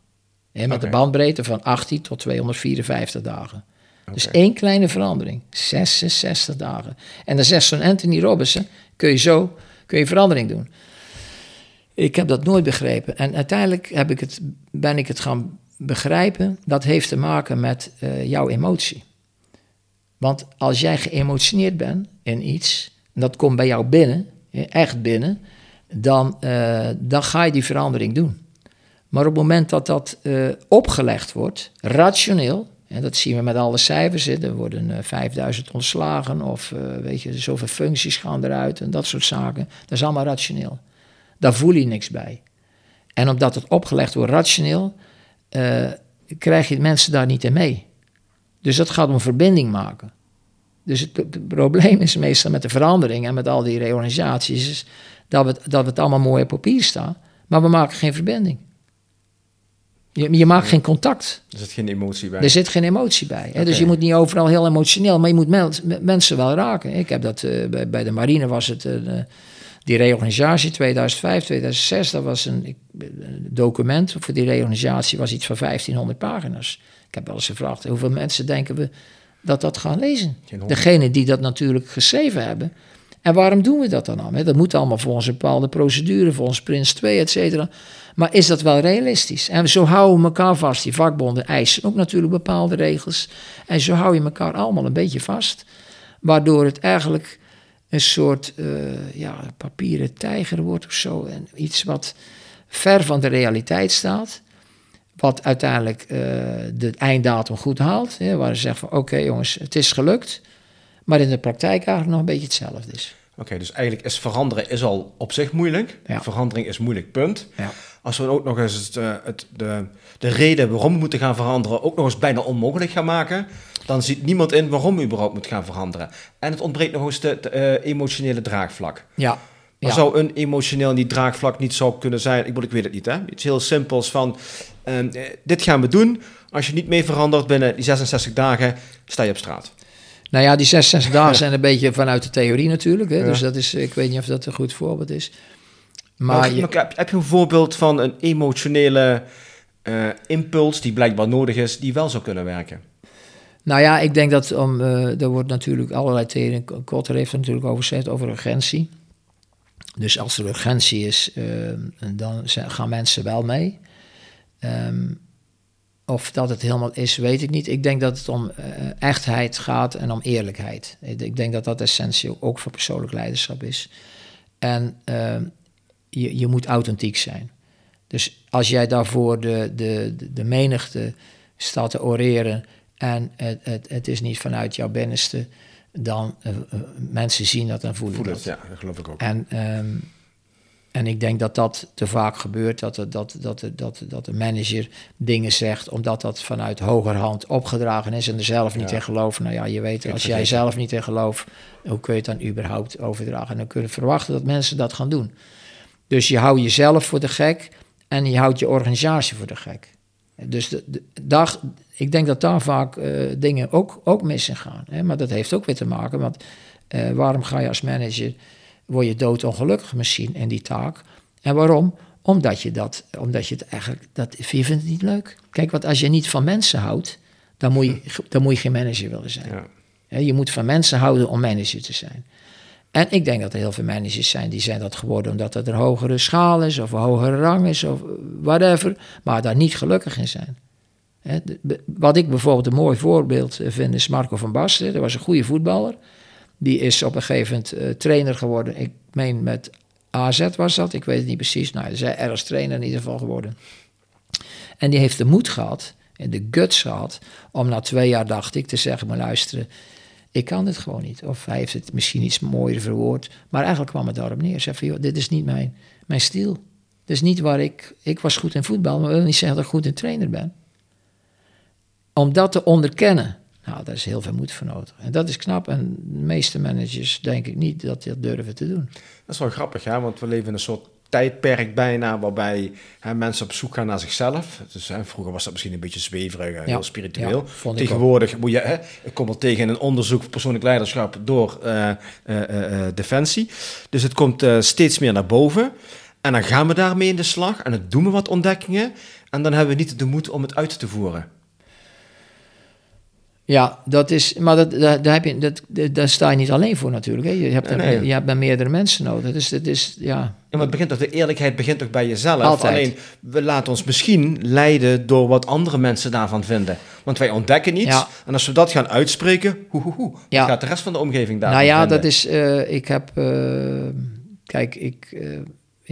met okay. de bandbreedte van 18 tot 254 dagen. Dus één kleine verandering, 66 dagen. En dan zegt zo'n Anthony Robinson, kun je zo kun je verandering doen. Ik heb dat nooit begrepen. En uiteindelijk heb ik het, ben ik het gaan begrijpen. Dat heeft te maken met uh, jouw emotie. Want als jij geëmotioneerd bent in iets, en dat komt bij jou binnen, echt binnen, dan, uh, dan ga je die verandering doen. Maar op het moment dat dat uh, opgelegd wordt, rationeel, en dat zien we met alle cijfers. Er worden uh, eh, 5000 ontslagen of uh, weet je, zoveel functies gaan eruit en dat soort zaken. Dat is allemaal rationeel. Daar voel je niks bij. En omdat het opgelegd wordt rationeel, uh, krijg je mensen daar niet in mee. Dus dat gaat om verbinding maken. Dus het, probleem is meestal met de verandering en met al die reorganisaties, is dat, we, dat het allemaal mooi op papier staan, maar we maken geen verbinding. Je, je maakt geen contact. Er zit geen emotie bij. Er zit geen emotie bij. Hè? Dus je moet niet overal heel emotioneel, maar je moet mensen wel raken. Ik heb dat uh, bij, bij, de marine was het uh, die reorganisatie 2005, 2006. Dat was een, een document voor die reorganisatie was iets van 1500 pagina's. Ik heb wel eens gevraagd hoeveel mensen denken we dat dat gaan lezen. Degene die dat natuurlijk geschreven hebben. En waarom doen we dat dan allemaal? Dat moet allemaal volgens een bepaalde procedure, volgens Prins 2, et cetera. Maar is dat wel realistisch? En zo houden we elkaar vast. Die vakbonden eisen ook natuurlijk bepaalde regels. En zo hou je elkaar allemaal een beetje vast. Waardoor het eigenlijk een soort uh, ja, papieren tijger wordt of zo. En iets wat ver van de realiteit staat. Wat uiteindelijk uh, de einddatum goed haalt. Hè, waar ze zeggen van oké jongens, het is gelukt. Maar in de praktijk eigenlijk nog een beetje hetzelfde is. Oké, dus eigenlijk is veranderen is al op zich moeilijk. Ja. Verandering is moeilijk, punt. Ja. Als we ook nog eens het, eh, het, de, de reden waarom we moeten gaan veranderen ook nog eens bijna onmogelijk gaan maken, dan ziet niemand in waarom we überhaupt moet gaan veranderen. En het ontbreekt nog eens de, de uh, emotionele draagvlak. Ja. Maar ja. zou een emotioneel die draagvlak niet zo kunnen zijn? Ik, bedoel, ik weet het niet, hè? Iets heel simpels van, uh, dit gaan we doen. Als je niet mee verandert binnen die 66 dagen, sta je op straat. Nou ja, die 66 dagen zijn een beetje vanuit de theorie natuurlijk. Hè? Dus dat is, ik weet niet of dat een goed voorbeeld is. Maar, maar je, heb, heb, je een voorbeeld van een emotionele uh, impuls die blijkbaar nodig is, die wel zou kunnen werken? Nou ja, ik denk dat om, uh, er wordt natuurlijk allerlei theorieën. Kotter heeft natuurlijk over gezegd, over urgentie. Dus als er urgentie is, uh, dan gaan mensen wel mee. Um, of dat het helemaal is, weet ik niet. Ik denk dat het om uh, echtheid gaat en om eerlijkheid. Ik denk dat dat essentieel ook voor persoonlijk leiderschap is. En uh, je, je moet authentiek zijn. Dus als jij daarvoor de, de, de menigte staat te oreren en het, het, het is niet vanuit jouw binnenste, dan uh, mensen zien dat en voelen Voel het, dat. Ja, dat geloof ik ook. En um, en ik denk dat dat te vaak gebeurt, dat, dat, dat, dat, dat, dat de manager dingen zegt, omdat dat vanuit hogerhand opgedragen is en er zelf niet ja. in geloven. Nou ja, je weet, als jij zelf niet in gelooft, hoe kun je het dan überhaupt overdragen? En dan kun je verwachten dat mensen dat gaan doen. Dus je houdt jezelf voor de gek en je houdt je organisatie voor de gek. Dus de, de, dag, ik denk dat daar vaak uh, dingen ook, ook mis in gaan. Hè? Maar dat heeft ook weer te maken, want uh, waarom ga je als manager word je doodongelukkig misschien in die taak. En waarom? Omdat je, dat, omdat je het eigenlijk, dat, je vindt het niet leuk. Kijk, want als je niet van mensen houdt, dan moet je, dan moet je geen manager willen zijn. Ja. Je moet van mensen houden om manager te zijn. En ik denk dat er heel veel managers zijn die zijn dat geworden omdat het een hogere schaal is of een hogere rang is of whatever, maar daar niet gelukkig in zijn. Wat ik bijvoorbeeld een mooi voorbeeld vind is Marco van Basten. Dat was een goede voetballer. Die is op een gegeven moment uh, trainer geworden. Ik meen met AZ was dat, ik weet het niet precies. Nou, is ergens trainer in ieder geval geworden. En die heeft de moed gehad en de guts gehad om na twee jaar, dacht ik, te zeggen: maar luisteren, ik kan dit gewoon niet. Of hij heeft het misschien iets mooier verwoord. Maar eigenlijk kwam het daarop neer. Zeg dit is niet mijn, mijn stijl. Dit is niet waar ik... Ik was goed in voetbal, maar wil niet zeggen dat ik goed in trainer ben. Om dat te onderkennen nou, daar is heel veel moed voor nodig. En dat is knap. En de meeste managers denk ik niet dat die dat durven te doen. Dat is wel grappig, hè? want we leven in een soort tijdperk bijna waarbij hè, mensen op zoek gaan naar zichzelf. Dus, hè, vroeger was dat misschien een beetje zweverig en heel spiritueel. Ja, Tegenwoordig moet je, hè, ik kom er tegen een onderzoek persoonlijk leiderschap door uh, uh, Defensie. Dus het komt steeds meer naar boven. En dan gaan we daarmee in de slag en dan doen we wat ontdekkingen. En dan hebben we niet de moed om het uit te voeren. Ja, dat is, maar dat, daar, heb je, dat, daar sta je niet alleen voor natuurlijk. Hè. Je, hebt er, je hebt dan meerdere mensen nodig. Dus het is, ja. ja maar het begint toch, de eerlijkheid begint toch bij jezelf. Altijd. Alleen, we laten ons misschien leiden door wat andere mensen daarvan vinden. Want wij ontdekken iets. En als we dat gaan uitspreken, hoe, hoe, hoe, ja. gaat de rest van de omgeving daar Nou ja, vinden? dat is, uh, ik heb, uh, kijk, ik... Uh,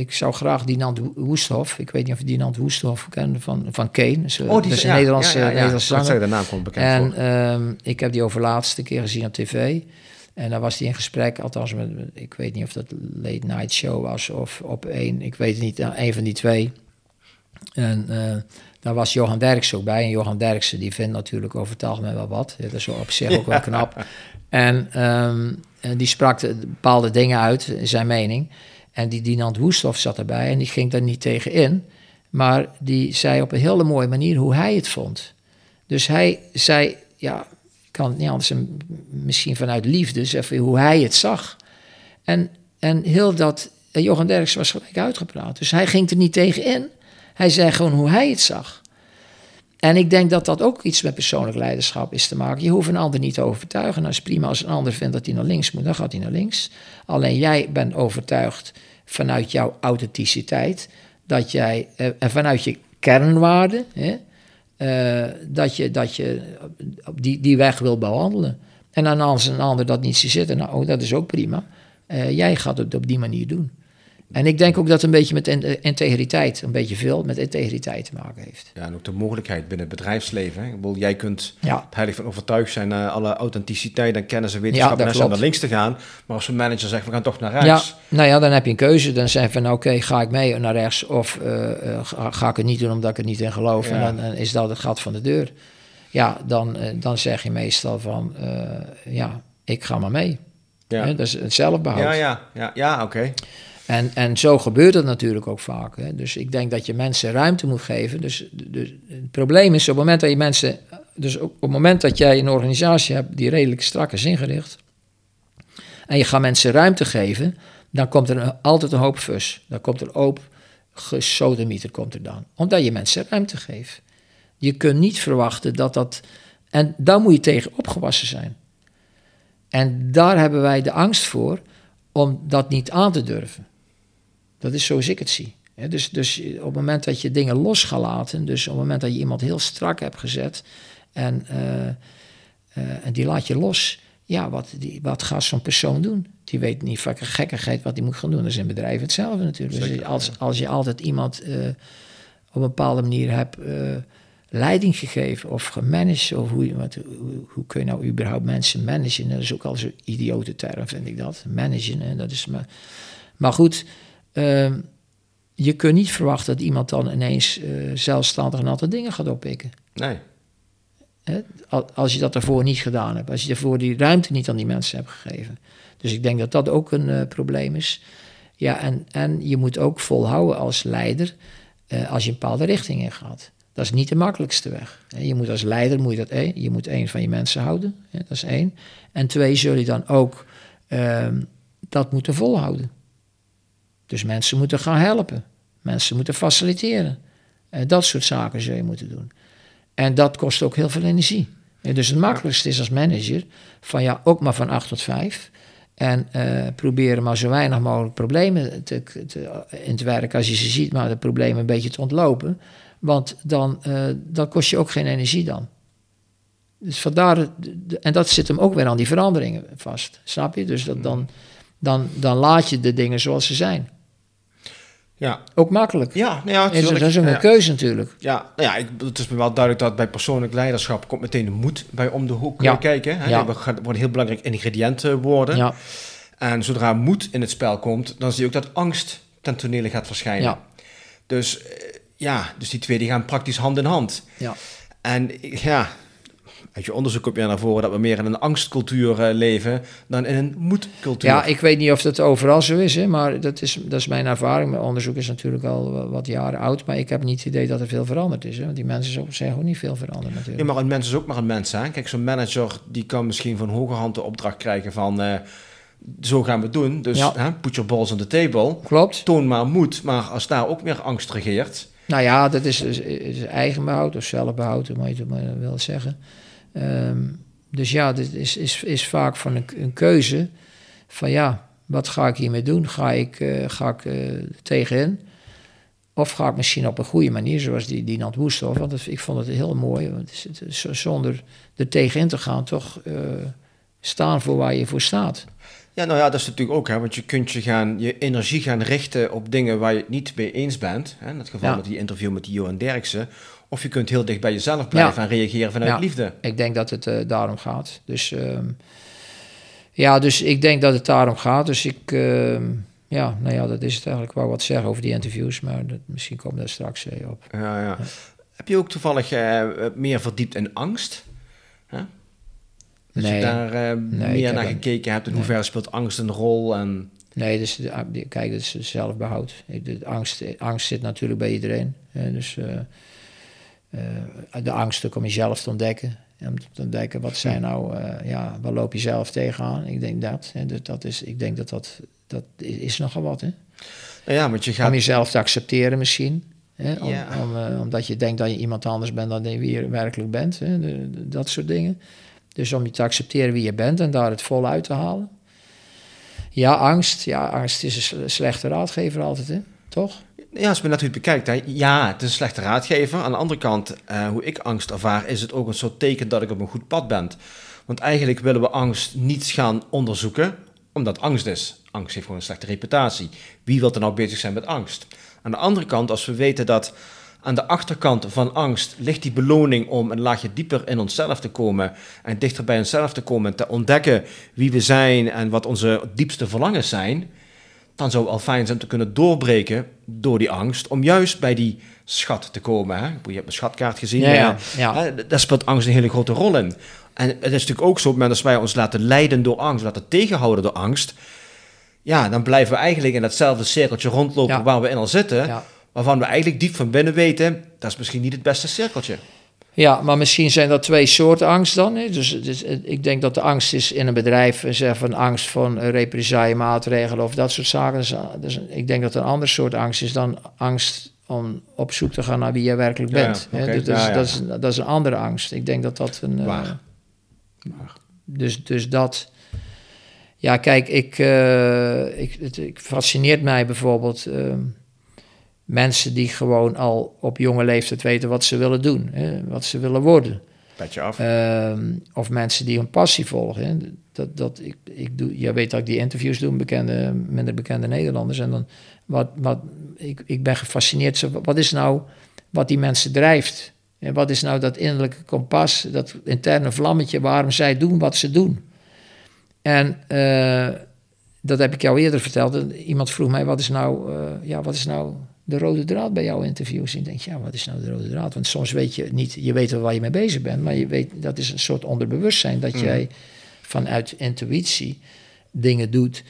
ik zou graag Dinant Woesthof, ik weet niet of je Dinant Woesthof kent, van, van Kane. Dus, oh, die is een Nederlandse, ja, ja, Nederlandse zanger. de naam komt bekend En um, ik heb die over laatste keer gezien op tv. En dan was hij in gesprek, althans met, ik weet niet of dat Late Night Show was of op één, ik weet het niet, een van die twee. En uh, daar was Johan Derksen ook bij. En Johan Derksen die vindt natuurlijk over het algemeen wel wat. Dat is op zich ook wel knap. En, um, en die sprak bepaalde dingen uit, zijn mening. En die Dinant Woesthof zat erbij en die ging daar niet tegen in. Maar die zei op een hele mooie manier hoe hij het vond. Dus hij zei, ja, ik kan het niet anders, misschien vanuit liefde, zeggen hoe hij het zag. En, en heel dat, Johan Derks was gelijk uitgepraat. Dus hij ging er niet tegen in. Hij zei gewoon hoe hij het zag. En ik denk dat dat ook iets met persoonlijk leiderschap is te maken. Je hoeft een ander niet te overtuigen. Nou is prima als een ander vindt dat hij naar links moet, dan gaat hij naar links. Alleen jij bent overtuigd vanuit jouw authenticiteit, dat jij, eh, en vanuit je kernwaarden, uh, dat je, dat je die, die weg wil behandelen. En dan als een ander dat niet ziet zitten, nou, oh, dat is ook prima. Uh, jij gaat het op die manier doen. En ik denk ook dat het een beetje met integriteit, een beetje veel met integriteit te maken heeft. Ja, en ook de mogelijkheid binnen het bedrijfsleven. Hè? Ik bedoel, jij kunt ja. heilig van overtuigd zijn naar alle authenticiteit en kennis en wetenschap ja, en naar links te gaan. Maar als een manager zegt, we gaan toch naar rechts. Ja, nou ja, dan heb je een keuze. Dan zeg je van, oké, ga ik mee naar rechts of uh, ga, ga, ik het niet doen omdat ik er niet in geloof. Ja. En dan, is dat het gat van de deur. Ja, dan, dan zeg je meestal van, ja, ik ga maar mee. Ja. dat is het zelfbehoud. Ja, ja, ja, ja oké. En, en zo gebeurt het natuurlijk ook vaak. Hè. Dus ik denk dat je mensen ruimte moet geven. Dus, dus het probleem is, op het moment dat je mensen dus op het moment dat jij een organisatie hebt die redelijk strak is ingericht, en je gaat mensen ruimte geven, dan komt er altijd een hoop fus. Dan komt er ook gesodemieter komt er dan. Omdat je mensen ruimte geeft. Je kunt niet verwachten dat dat... En daar moet je tegen opgewassen zijn. En daar hebben wij de angst voor om dat niet aan te durven. Dat is zoals ik het zie. Dus, dus op het moment dat je dingen los gaat laten, dus op het moment dat je iemand heel strak hebt gezet en, eh, eh, en die laat je los, ja, wat, die, wat gaat zo'n persoon doen? Die weet niet vaak gekkigheid wat hij moet gaan doen. Dat is in bedrijven hetzelfde natuurlijk. dus als, als je altijd iemand eh, op een bepaalde manier hebt leiding gegeven of gemanaged, of hoe, hoe, hoe kun je nou überhaupt mensen managen? Dat is ook al zo'n idiote term, vind ik dat. Managen, hè, dat is maar... Maar goed, ehm, je kunt niet verwachten dat iemand dan ineens eh, zelfstandig een aantal dingen gaat oppikken. Nee. Hè? Al- Als je dat daarvoor niet gedaan hebt. Als je daarvoor die ruimte niet aan die mensen hebt gegeven. Dus ik denk dat dat ook een eh, probleem is. Ja, en, en je moet ook volhouden als leider eh, als je een bepaalde richting in gaat. Dat is niet de makkelijkste weg. Je moet als leider, moet je, dat, één, je moet één van je mensen houden. Dat is één. En twee, zul je dan ook ehm, dat moeten volhouden. Dus mensen moeten gaan helpen. Mensen moeten faciliteren. Eh, dat soort zaken zul je moeten doen. En dat kost ook heel veel energie. En dus het makkelijkste is als manager van ja, ook maar van 8 tot 5. En eh, proberen maar zo weinig mogelijk problemen te, te, in te werken als je ze ziet, maar de problemen een beetje te ontlopen. Want dan, eh, dan kost je ook geen energie dan. Dus vandaar, en dat zit hem ook weer aan die veranderingen vast. Snap je? Dus dat dan, dan, dan laat je de dingen zoals ze zijn. Ja. Ook makkelijk. Ja, nou ja, Is er- tuurlijk. dat is ook een Ja. keuze natuurlijk. Ja, nou ja, ik, het is me wel duidelijk dat bij persoonlijk leiderschap komt meteen de moed bij om de hoek Ja. kijken. Hè? Ja. Dat een heel belangrijk ingrediënt eh, worden. Ja, En zodra moed in het spel komt, dan zie je ook dat angst ten tonele gaat verschijnen. ja, Dus eh, ja, dus die twee die gaan praktisch hand in hand. ja. En ja, uit je onderzoek komt weer naar voren dat we meer in een angstcultuur eh, leven dan in een moedcultuur. Ja, ik weet niet of dat overal zo is, hè, maar dat is, dat is mijn ervaring. Mijn onderzoek is natuurlijk al wa- wat jaren oud, maar ik heb niet het idee dat er veel veranderd is. Hè, want die mensen zijn gewoon niet veel veranderd natuurlijk. Ja, maar een mens is ook maar een mens. Hè? Kijk, zo'n manager die kan misschien van hoge hand de opdracht krijgen van... eh, zo gaan we het doen, dus Ja. hè, put your balls on the table. Klopt. Toon maar moed, maar als daar ook meer angst regeert... Nou ja, dat is, is, is eigenbehoud of zelfbehoud, hoe moet je het maar wil zeggen. Ehm, dus ja, dit is, is, is vaak van een, een keuze van ja, wat ga ik hiermee doen? Ga ik, eh, ga ik eh, tegenin? Of ga ik misschien op een goede manier, zoals die, die Nat Woesthoff, want dat, ik vond het heel mooi, want het is, het is zonder er tegenin te gaan toch eh, staan voor waar je voor staat. Ja, nou ja, dat is natuurlijk ook, hè, want je kunt je, gaan, je energie gaan richten op dingen waar je het niet mee eens bent. Hè, in het geval Ja. met die interview met die Johan Derksen. Of je kunt heel dicht bij jezelf blijven en reageren vanuit Ja. liefde. Ik denk dat het eh, daarom gaat. Dus ehm, ja, dus ik denk dat het daarom gaat. Dus ik, ehm, ja, nou ja, dat is het eigenlijk. Ik wou wat zeggen over die interviews, maar dat, misschien komen we daar straks op. Ja, ja. Heb je ook toevallig eh, meer verdiept in angst? Dat Nee. je daar eh, meer naar gekeken hebt. In nee. hoeverre speelt angst een rol? En, Nee, dus de, kijk, dat is zelfbehoud. De angst, angst zit natuurlijk bij iedereen. Hè, dus de angst ook om jezelf te ontdekken. En om te ontdekken wat zijn nou, eh, ja, waar loop je zelf tegenaan? Ik denk dat. Hè, dat, dat is, ik denk dat dat, dat is nogal wat. Hè? nou ja, want je Om gaat... jezelf te accepteren misschien. Hè? Om, Ja. om, eh, omdat je denkt dat je iemand anders bent dan wie je werkelijk bent. Hè? De- de- dat soort dingen. Dus om je te accepteren wie je bent en daar het vol uit te halen. Ja, angst. Ja, angst is een sle- slechte raadgever altijd, hè? toch? Ja, als men natuurlijk bekijkt, hè, ja, het is een slechte raadgever. Aan de andere kant, eh, hoe ik angst ervaar, is het ook een soort teken dat ik op een goed pad ben. Want eigenlijk willen we angst niet gaan onderzoeken, omdat angst is. Angst heeft gewoon een slechte reputatie. Wie wil er nou bezig zijn met angst? Aan de andere kant, als we weten dat aan de achterkant van angst ligt die beloning om een laagje dieper in onszelf te komen en dichter bij onszelf te komen en te ontdekken wie we zijn en wat onze diepste verlangens zijn, dan zou het al fijn zijn te kunnen doorbreken door die angst, om juist bij die schat te komen. Hè? Je hebt mijn schatkaart gezien. Ja, ja, Daar speelt angst een hele grote rol in. En het is natuurlijk ook zo, dat wij ons laten leiden door angst, laten tegenhouden door angst, ja, dan blijven we eigenlijk in datzelfde cirkeltje rondlopen waar we in al zitten, waarvan we eigenlijk diep van binnen weten, dat is misschien niet het beste cirkeltje. Ja, maar misschien zijn dat twee soorten angst dan. Hè? Dus, dus, eh, ik denk dat de angst is in een bedrijf, eh, zeg van angst van uh, represaille maatregelen of dat soort zaken. Dus, dus, ik denk dat een ander soort angst is dan angst om op zoek te gaan naar wie jij werkelijk bent. Ja, okay. hè? Dus, Ja, ja. Dat, is, dat is een andere angst. Ik denk dat dat een. eh, Waar. dus, dus dat. Ja, kijk, ik, eh, ik, het, ik fascineert mij bijvoorbeeld ehm, mensen die gewoon al op jonge leeftijd weten wat ze willen doen, hè, wat ze willen worden. Petje af. Ehm, of mensen die hun passie volgen. Hè. Dat, dat, ik, ik doe, je weet dat ik die interviews doe met bekende, minder bekende Nederlanders. En dan, wat, wat, ik, ik ben gefascineerd. Wat is nou wat die mensen drijft? En wat is nou dat innerlijke kompas, dat interne vlammetje waarom zij doen wat ze doen? En eh, dat heb ik jou eerder verteld. Iemand vroeg mij, wat is nou, eh, ja, wat is nou de rode draad bij jouw interviews? En ik denk, ja, wat is nou de rode draad? Want soms weet je niet, je weet wel waar je mee bezig bent, maar je weet, dat is een soort onderbewustzijn, dat jij vanuit intuïtie dingen doet.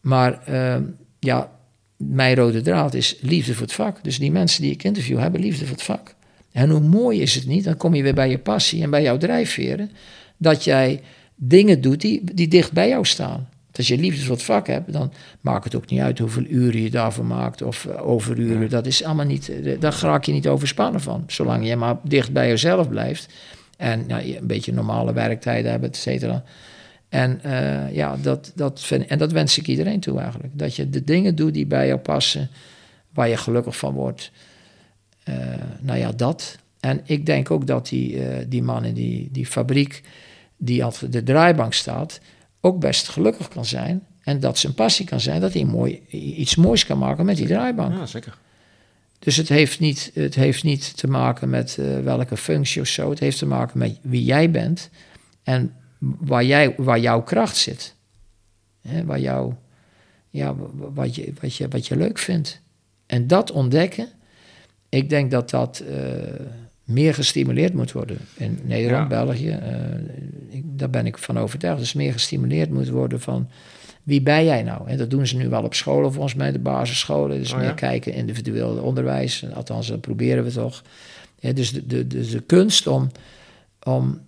Maar eh, ja, mijn rode draad is liefde voor het vak. Dus die mensen die ik interview hebben liefde voor het vak. En hoe mooi is het niet, dan kom je weer bij je passie en bij jouw drijfveren, dat jij dingen doet die, die dicht bij jou staan. Als je liefde voor het vak hebt, dan maakt het ook niet uit hoeveel uren je daarvoor maakt of eh, overuren. Dat is allemaal niet, eh, daar raak je niet overspannen van. Zolang je maar dicht bij jezelf blijft en nou, een beetje normale werktijden hebt, et cetera. En, eh, ja, dat, dat vind, en dat wens ik iedereen toe eigenlijk. Dat je de dingen doet die bij jou passen, waar je gelukkig van wordt. Nou ja, dat. En ik denk ook dat die, die man in die, die fabriek, die achter de draaibank staat, ook best gelukkig kan zijn. En dat zijn passie kan zijn dat hij mooi, iets moois kan maken met die draaibank. Ja, zeker. Dus het heeft niet, het heeft niet te maken met eh, welke functie of zo. Het heeft te maken met wie jij bent en waar, jij, waar jouw kracht zit. Waar jou, ja, wa- wat, je, wat, je, wat je leuk vindt. En dat ontdekken, ik denk dat dat eh, meer gestimuleerd moet worden. In Nederland, Ja. België, eh, ik, daar ben ik van overtuigd. Dus meer gestimuleerd moet worden van wie ben jij nou? En dat doen ze nu wel op scholen, volgens mij, de basisscholen. Dus Oh, meer ja? kijken individueel onderwijs. Althans, dat proberen we toch. Ja, dus de, de, de, de kunst om, om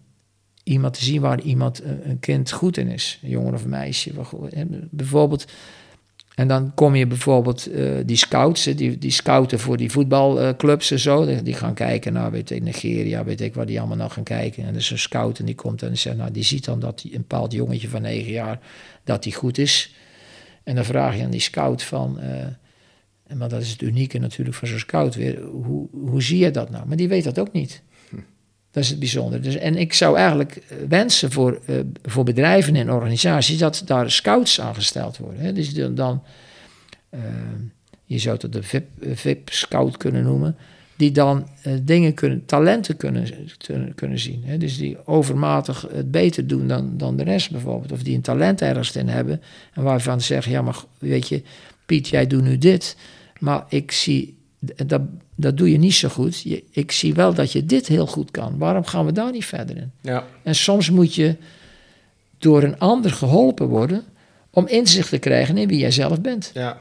iemand te zien waar iemand, een een kind goed in is. Een jongen of een meisje. Bijvoorbeeld, en dan kom je bijvoorbeeld eh, die scouts, die, die scouten voor die voetbalclubs en zo. Die, gaan kijken naar, weet ik, Nigeria, weet ik waar die allemaal naar gaan kijken. En er is een scout en die komt en die zegt, nou, die ziet dan dat die, een bepaald jongetje van negen jaar, dat die goed is. En dan vraag je aan die scout van, eh, maar dat is het unieke natuurlijk van zo'n scout weer, hoe, hoe zie je dat nou? Maar die weet dat ook niet. Dat is het bijzondere. Dus, en ik zou eigenlijk eh, wensen voor, eh, voor bedrijven en organisaties dat daar scouts aangesteld worden. Hè? Dus dan, dan eh, je zou het de VIP, VIP-scout kunnen noemen, die dan dingen kunnen, talenten kunnen, kunnen, kunnen zien. Hè? Dus die overmatig het beter doen dan, dan de rest bijvoorbeeld. Of die een talent ergens in hebben en waarvan ze zeggen, ja maar weet je, Piet, jij doet nu dit, maar ik zie, dat, dat doe je niet zo goed. Je, ik zie wel dat je dit heel goed kan. Waarom gaan we daar niet verder in? Ja. En soms moet je door een ander geholpen worden om inzicht te krijgen in wie jij zelf bent. Ja.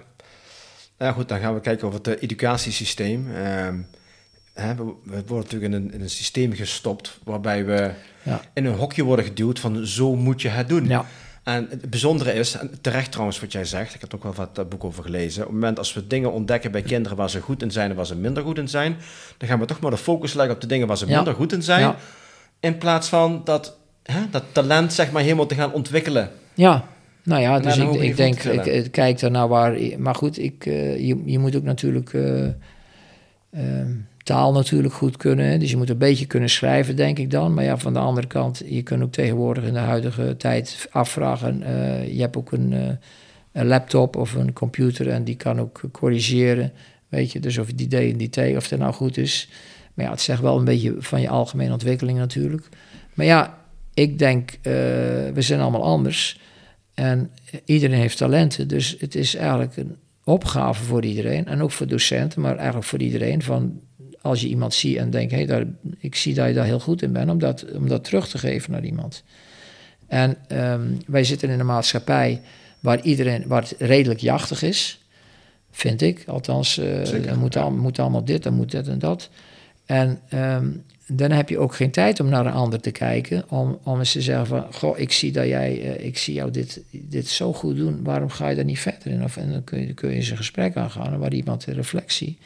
Nou goed, dan gaan we kijken over het eh, educatiesysteem. Ehm, hè, we, we worden natuurlijk in een, in een systeem gestopt waarbij we Ja. in een hokje worden geduwd van zo moet je het doen. Ja. En het bijzondere is, en terecht trouwens wat jij zegt, ik heb er ook wel wat dat boek over gelezen. Op het moment als we dingen ontdekken bij kinderen waar ze goed in zijn en waar ze minder goed in zijn, dan gaan we toch maar de focus leggen op de dingen waar ze Ja. minder goed in zijn. Ja. In plaats van dat, hè, dat talent zeg maar helemaal te gaan ontwikkelen. Ja, nou ja, dus ik, ik denk, ik, ik kijk er nou waar... Maar goed, ik, eh, je, je moet ook natuurlijk eh, ehm, taal natuurlijk goed kunnen. Dus je moet een beetje kunnen schrijven, denk ik dan. Maar ja, van de andere kant, je kunt ook tegenwoordig in de huidige tijd afvragen. eh, je hebt ook een, eh, een laptop of een computer en die kan ook corrigeren. Weet je, dus of die D en die T, of dat nou goed is. Maar ja, het zegt wel een beetje van je algemene ontwikkeling natuurlijk. Maar ja, ik denk, eh, we zijn allemaal anders. En iedereen heeft talenten. Dus het is eigenlijk een opgave voor iedereen. En ook voor docenten, maar eigenlijk voor iedereen. Van als je iemand ziet en denkt, hé, daar, ik zie dat je daar heel goed in bent, om dat, om dat terug te geven naar iemand. En ehm, wij zitten in een maatschappij waar iedereen, waar het redelijk jachtig is, vind ik. Althans, Zeker, er moet, ja. al, moet allemaal dit, er moet dit en dat. En ehm, dan heb je ook geen tijd om naar een ander te kijken. Om, om eens te zeggen van, goh, ik zie dat jij, eh, ik zie jou dit, dit zo goed doen. Waarom ga je daar niet verder in? Of, en dan kun je, kun je eens een gesprek aangaan waar iemand een reflectie uh,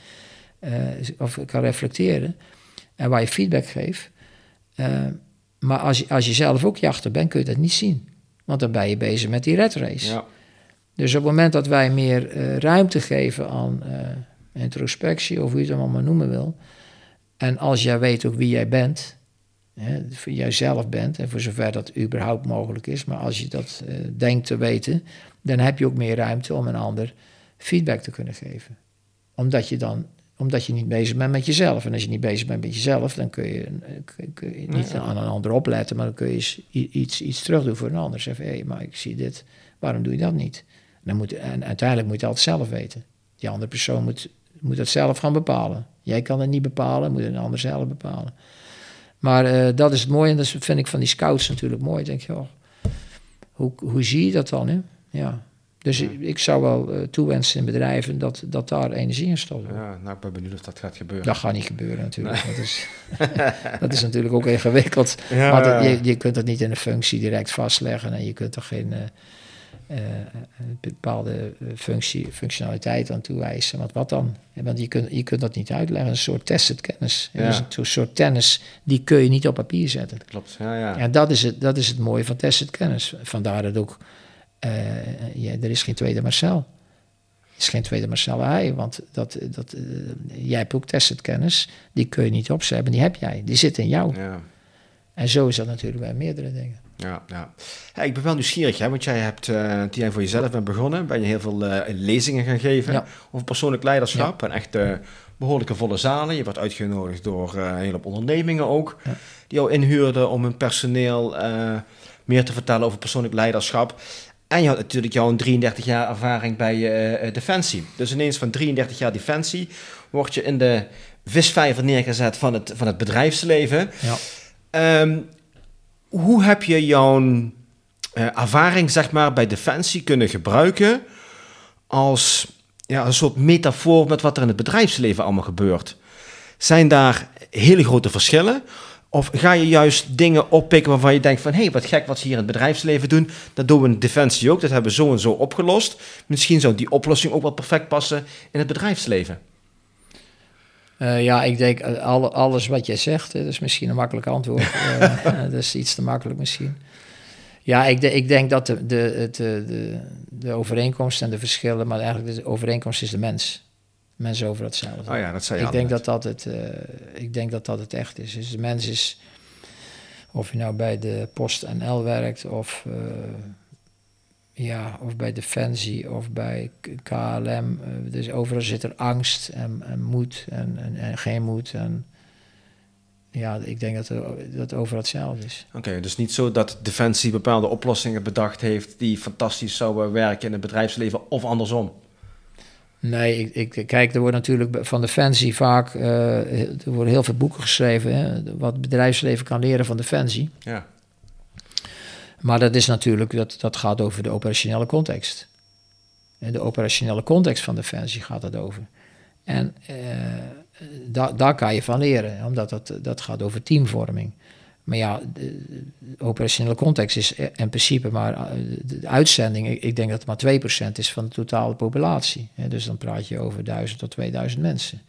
of kan reflecteren. En waar je feedback geeft. Uh, maar als je, als je zelf ook jachter bent, kun je dat niet zien. Want dan ben je bezig met die red race. Ja. Dus op het moment dat wij meer uh, ruimte geven aan introspectie, of hoe je het allemaal noemen wil en als jij weet ook wie jij bent, hè, voor jijzelf bent, en voor zover dat überhaupt mogelijk is, maar als je dat uh, denkt te weten, dan heb je ook meer ruimte om een ander feedback te kunnen geven. Omdat je dan omdat je niet bezig bent met jezelf. En als je niet bezig bent met jezelf, dan kun je, kun je niet aan een ander opletten, maar dan kun je iets, iets terug doen voor een ander. Zeg, hé, hey, maar ik zie dit, waarom doe je dat niet? Dan moet, en uiteindelijk moet je altijd zelf weten. Die andere persoon moet, moet dat zelf gaan bepalen. Jij kan het niet bepalen, moet een ander zelf bepalen. Maar uh, dat is het mooie en dat vind ik van die scouts natuurlijk mooi. Denk je, hoe, hoe zie je dat dan? Hè? Ja. Dus ik, ik, zou wel uh, toewensen in bedrijven dat, dat daar energie in stopt. Ja, nou, ik ben benieuwd of dat gaat gebeuren. Dat gaat niet gebeuren natuurlijk. Dat, is, dat is natuurlijk ook ingewikkeld. Ja, want je, je kunt dat niet in een functie direct vastleggen en je kunt er geen... Uh, uh, een bepaalde eh, functie, functionaliteit aan toewijzen. Want wat dan? Want je kunt, je kunt dat niet uitleggen. Een soort tested kennis. Ja. Dus een soort tennis, die kun je niet op papier zetten. Klopt, ja, ja. En dat is het, dat is het mooie van tested kennis. Vandaar dat ook, uh, ja, er is geen tweede Marcel. Er is geen tweede Marcel hij, want dat, dat, uh, jij hebt ook tested kennis. Die kun je niet opzetten, die heb jij. Die zit in jou. Ja. En zo is dat natuurlijk bij meerdere dingen. Ja, ja. ik ben wel nieuwsgierig, hè, want jij hebt, uh, toen jij voor jezelf bent begonnen, ben je heel veel uh, lezingen gaan geven over persoonlijk leiderschap. En echt uh, behoorlijke volle zalen. Je werd uitgenodigd door een hele ondernemingen ook, die jou inhuurden om hun personeel meer te vertellen over persoonlijk leiderschap. En je had natuurlijk jouw 33 jaar ervaring bij Defensie. Dus ineens van 33 jaar Defensie word je in de visvijver neergezet van het, van het bedrijfsleven. Ja. Um, hoe heb je jouw uh, ervaring zeg maar, bij Defensie kunnen gebruiken als ja, een soort metafoor met wat er in het bedrijfsleven allemaal gebeurt? Zijn daar hele grote verschillen? Of ga je juist dingen oppikken waarvan je denkt van... hé, hey, wat gek wat ze hier in het bedrijfsleven doen. Dat doen we in Defensie ook, dat hebben we zo en zo opgelost. Misschien zou die oplossing ook wel perfect passen in het bedrijfsleven. Uh, ja, ik denk uh, alles wat jij zegt, dat is misschien een makkelijk antwoord. uh, dat is iets te makkelijk misschien. Ja, ik, de, ik denk dat de, de, de, de, de overeenkomst en de verschillen, maar eigenlijk de overeenkomst is de mens. Mensen over hetzelfde. Oh ja, dat zei je ik denk dat dat, het, ik denk dat dat het echt is. Dus de mens is, of je nou bij de Post NL werkt of ja, of bij Defensie of bij KLM. Eh, dus overal zit er angst en, en moed en, en, en, geen moed. En ja, ik denk dat dat overal hetzelfde is. Oké, dus niet zo dat Defensie bepaalde oplossingen bedacht heeft die fantastisch zouden werken in het bedrijfsleven of andersom? Nee, ik, ik, kijk, er wordt natuurlijk van Defensie vaak, uh, er worden heel veel boeken geschreven, hè, wat het bedrijfsleven kan leren van Defensie. Ja. Maar dat is natuurlijk, dat, dat gaat over de operationele context. En de operationele context van Defensie gaat het over. En uh, da, daar kan je van leren, omdat dat, dat gaat over teamvorming. Maar ja, de, operationele context is in principe maar eh, de uitzending. Ik, denk dat het maar 2% is van de totale populatie. Dus dan praat je over 1000 tot 2000 mensen.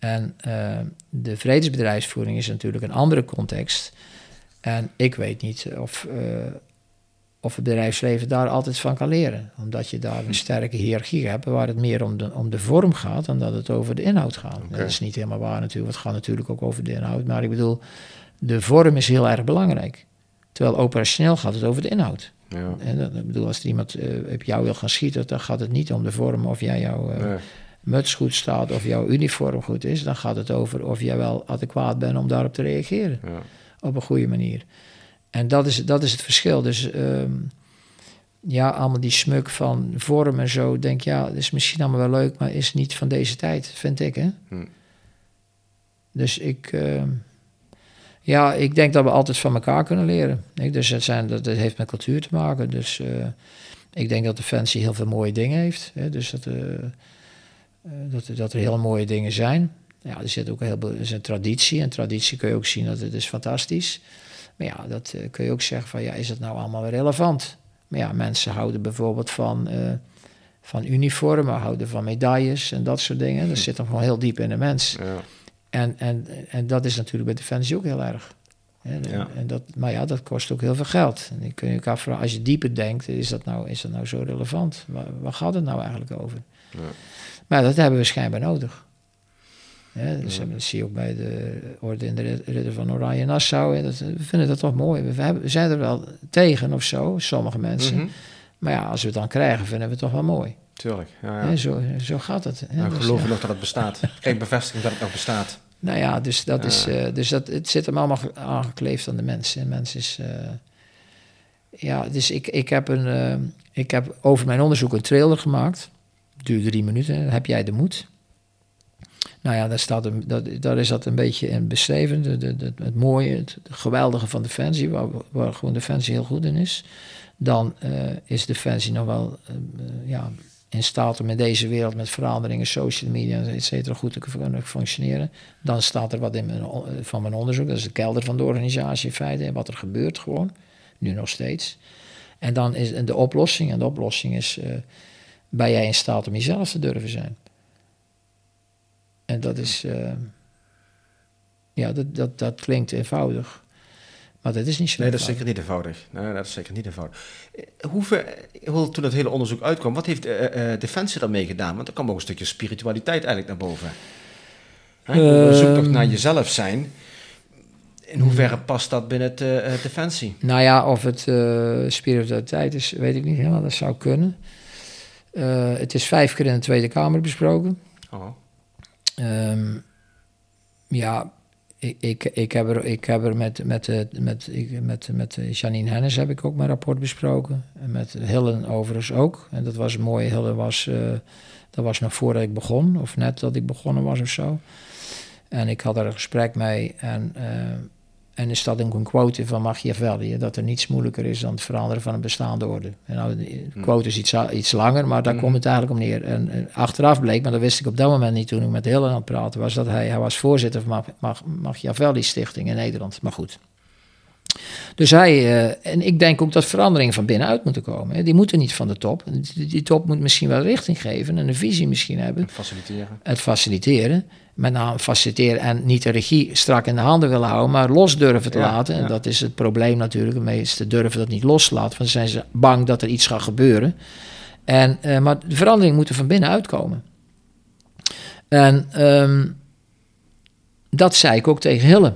En uh, de vredesbedrijfsvoering is natuurlijk een andere context. En ik weet niet of, uh, of het bedrijfsleven daar altijd van kan leren. Omdat je daar een sterke hiërarchie hebt waar het meer om de, om de vorm gaat dan dat het over de inhoud gaat. Dat is niet helemaal waar natuurlijk, het gaat natuurlijk ook over de inhoud. Maar ik bedoel, de vorm is heel erg belangrijk. Terwijl operationeel gaat het over de inhoud. Ja. En dat, ik bedoel, als er iemand uh, op jou wil gaan schieten, dan gaat het niet om de vorm of jij jouw uh, muts goed staat of jouw uniform goed is. Dan gaat het over of jij wel adequaat bent om daarop te reageren. Ja op een goede manier. En dat is, dat is het verschil. Dus ehm, ja, allemaal die smuk van vorm en zo. Denk ja, dat is misschien allemaal wel leuk, maar is niet van deze tijd, vind ik. Hè? Hm. Dus ik, ehm, ja, ik denk dat we altijd van elkaar kunnen leren. Dus het zijn, dat, dat heeft met cultuur te maken. Dus uh, ik denk dat de fancy heel veel mooie dingen heeft. Hè? Dus dat, uh, dat, dat er heel mooie dingen zijn. Ja, er zit ook heel veel, er is een traditie. En traditie kun je ook zien dat het is fantastisch. Maar ja, dat eh, kun je ook zeggen van, ja, is het nou allemaal relevant? Maar ja, mensen houden bijvoorbeeld van, van uniformen, houden van medailles en dat soort dingen. Dat zit dan gewoon heel diep in de mens. Ja. En, en, en dat is natuurlijk bij Defensie ook heel erg. En, ja. en dat, maar ja, dat kost ook heel veel geld. En dan kun je elkaar afvragen, als je dieper denkt, is dat nou, is dat nou zo relevant? Waar, waar gaat het nou eigenlijk over? Ja. Maar dat hebben we schijnbaar nodig. Ja, dus ja. dat zie je ook bij de orde in de ridder van Oranje Nassau. En dat, we vinden dat toch mooi. We, hebben, we, zijn er wel tegen of zo, sommige mensen. Mm -hmm. Maar ja, als we het dan krijgen, vinden we het toch wel mooi. Tuurlijk, ja, ja. zo, zo gaat het. Nou, dus, geloven nog dat het bestaat. Geen bevestiging dat het nog bestaat. Nou ja, dus, dat is, uh, dus dat, het zit hem allemaal aangekleefd aan de mensen. En mens is... Uh, ja, dus ik, ik, heb een, uh, ik heb over mijn onderzoek een trailer gemaakt. Duurt drie minuten. Heb jij de moed? Nou ja, daar, staat een, dat, daar is dat een beetje in beschreven. De, de, de, het mooie, het geweldige van Defensie, waar, waar gewoon Defensie heel goed in is. Dan uh, is Defensie nog wel uh, ja, in staat om in deze wereld met veranderingen, social media, et cetera, goed te kunnen functioneren. Dan staat er wat in van mijn onderzoek. Dat is de kelder van de organisatie in feite en wat er gebeurt gewoon. Nu nog steeds. En dan is de oplossing. En de oplossing is, uh, ben jij in staat om jezelf te durven zijn? En dat is, uh, ja, dat, dat, dat klinkt eenvoudig. Maar dat is niet zo Nee, dat is zeker niet eenvoudig. Nee, dat is zeker niet eenvoudig. Hoeveel, toen het hele onderzoek uitkwam, wat heeft uh, uh, Defensie daarmee gedaan? Want er kwam ook een stukje spiritualiteit eigenlijk naar boven. Hè? Uh, zoek toch naar jezelf zijn. In hoeverre past dat binnen het uh, Defensie? Nou ja, of het spiritualiteit is, weet ik niet helemaal. Dat zou kunnen. het is vijf keer in de Tweede Kamer besproken. Oh. Um, ja, ik, ik, ik, heb er, ik heb er met, met, met, met, met, met Janine Hennis heb ik ook mijn rapport besproken. En met Hillen overigens ook. En dat was mooi. Hillen was, uh, dat was nog voordat ik begon. Of net dat ik begonnen was of zo. En ik had er een gesprek mee. En, uh, en er staat ook een quote van Machiavelli. Dat er niets moeilijker is dan het veranderen van een bestaande orde. En nou, de quote is iets, iets langer, maar daar mm. komt het eigenlijk om neer. En, en, achteraf bleek, maar dat wist ik op dat moment niet toen ik met Hillen aan het praten was, dat hij, hij was voorzitter van Mach, Machiavelli Stichting in Nederland. Maar goed. Dus hij, uh, en ik denk ook dat veranderingen van binnenuit moeten komen. Hè. Die moeten niet van de top. Die, die, top moet misschien wel richting geven en een visie misschien hebben. Het faciliteren. Het faciliteren. Met name faciliteren en niet de regie strak in de handen willen houden, maar los durven te ja, laten. En ja. dat is het probleem natuurlijk. De meesten durven dat niet los te laten, want dan zijn ze bang dat er iets gaat gebeuren. En, uh, maar de verandering moet er van binnenuit komen. En um, dat zei ik ook tegen Hille.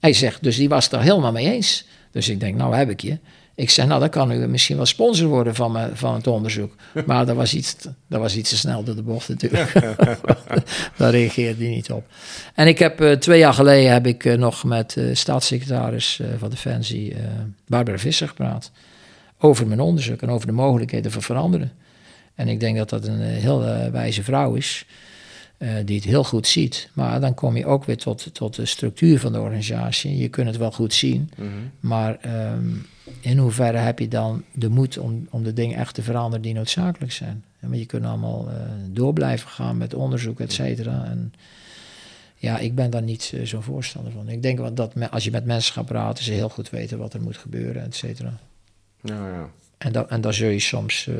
Hij zegt, dus die was het er helemaal mee eens. Dus ik denk, nou heb ik je. Ik zei, nou dan kan u misschien wel sponsor worden van, me, van het onderzoek. Maar dat was, iets, dat was iets te snel door de bocht natuurlijk. Daar reageerde hij niet op. En ik heb uh, twee jaar geleden heb ik uh, nog met uh, staatssecretaris van Defensie, Barbara Visser, gepraat. Over mijn onderzoek en over de mogelijkheden van veranderen. En ik denk dat dat een heel wijze vrouw is. Uh, die het heel goed ziet. Maar dan kom je ook weer tot, tot de structuur van de organisatie. Je kunt het wel goed zien, mm -hmm. maar um, in hoeverre heb je dan de moed om, om de dingen echt te veranderen die noodzakelijk zijn? Maar je kunt allemaal uh, door blijven gaan met onderzoek, et cetera. En ja, ik ben daar niet uh, zo'n voorstander van. Ik denk dat als je met mensen gaat praten, ze heel goed weten wat er moet gebeuren, et cetera. Ja, ja. En, da, en dan zul je soms, uh,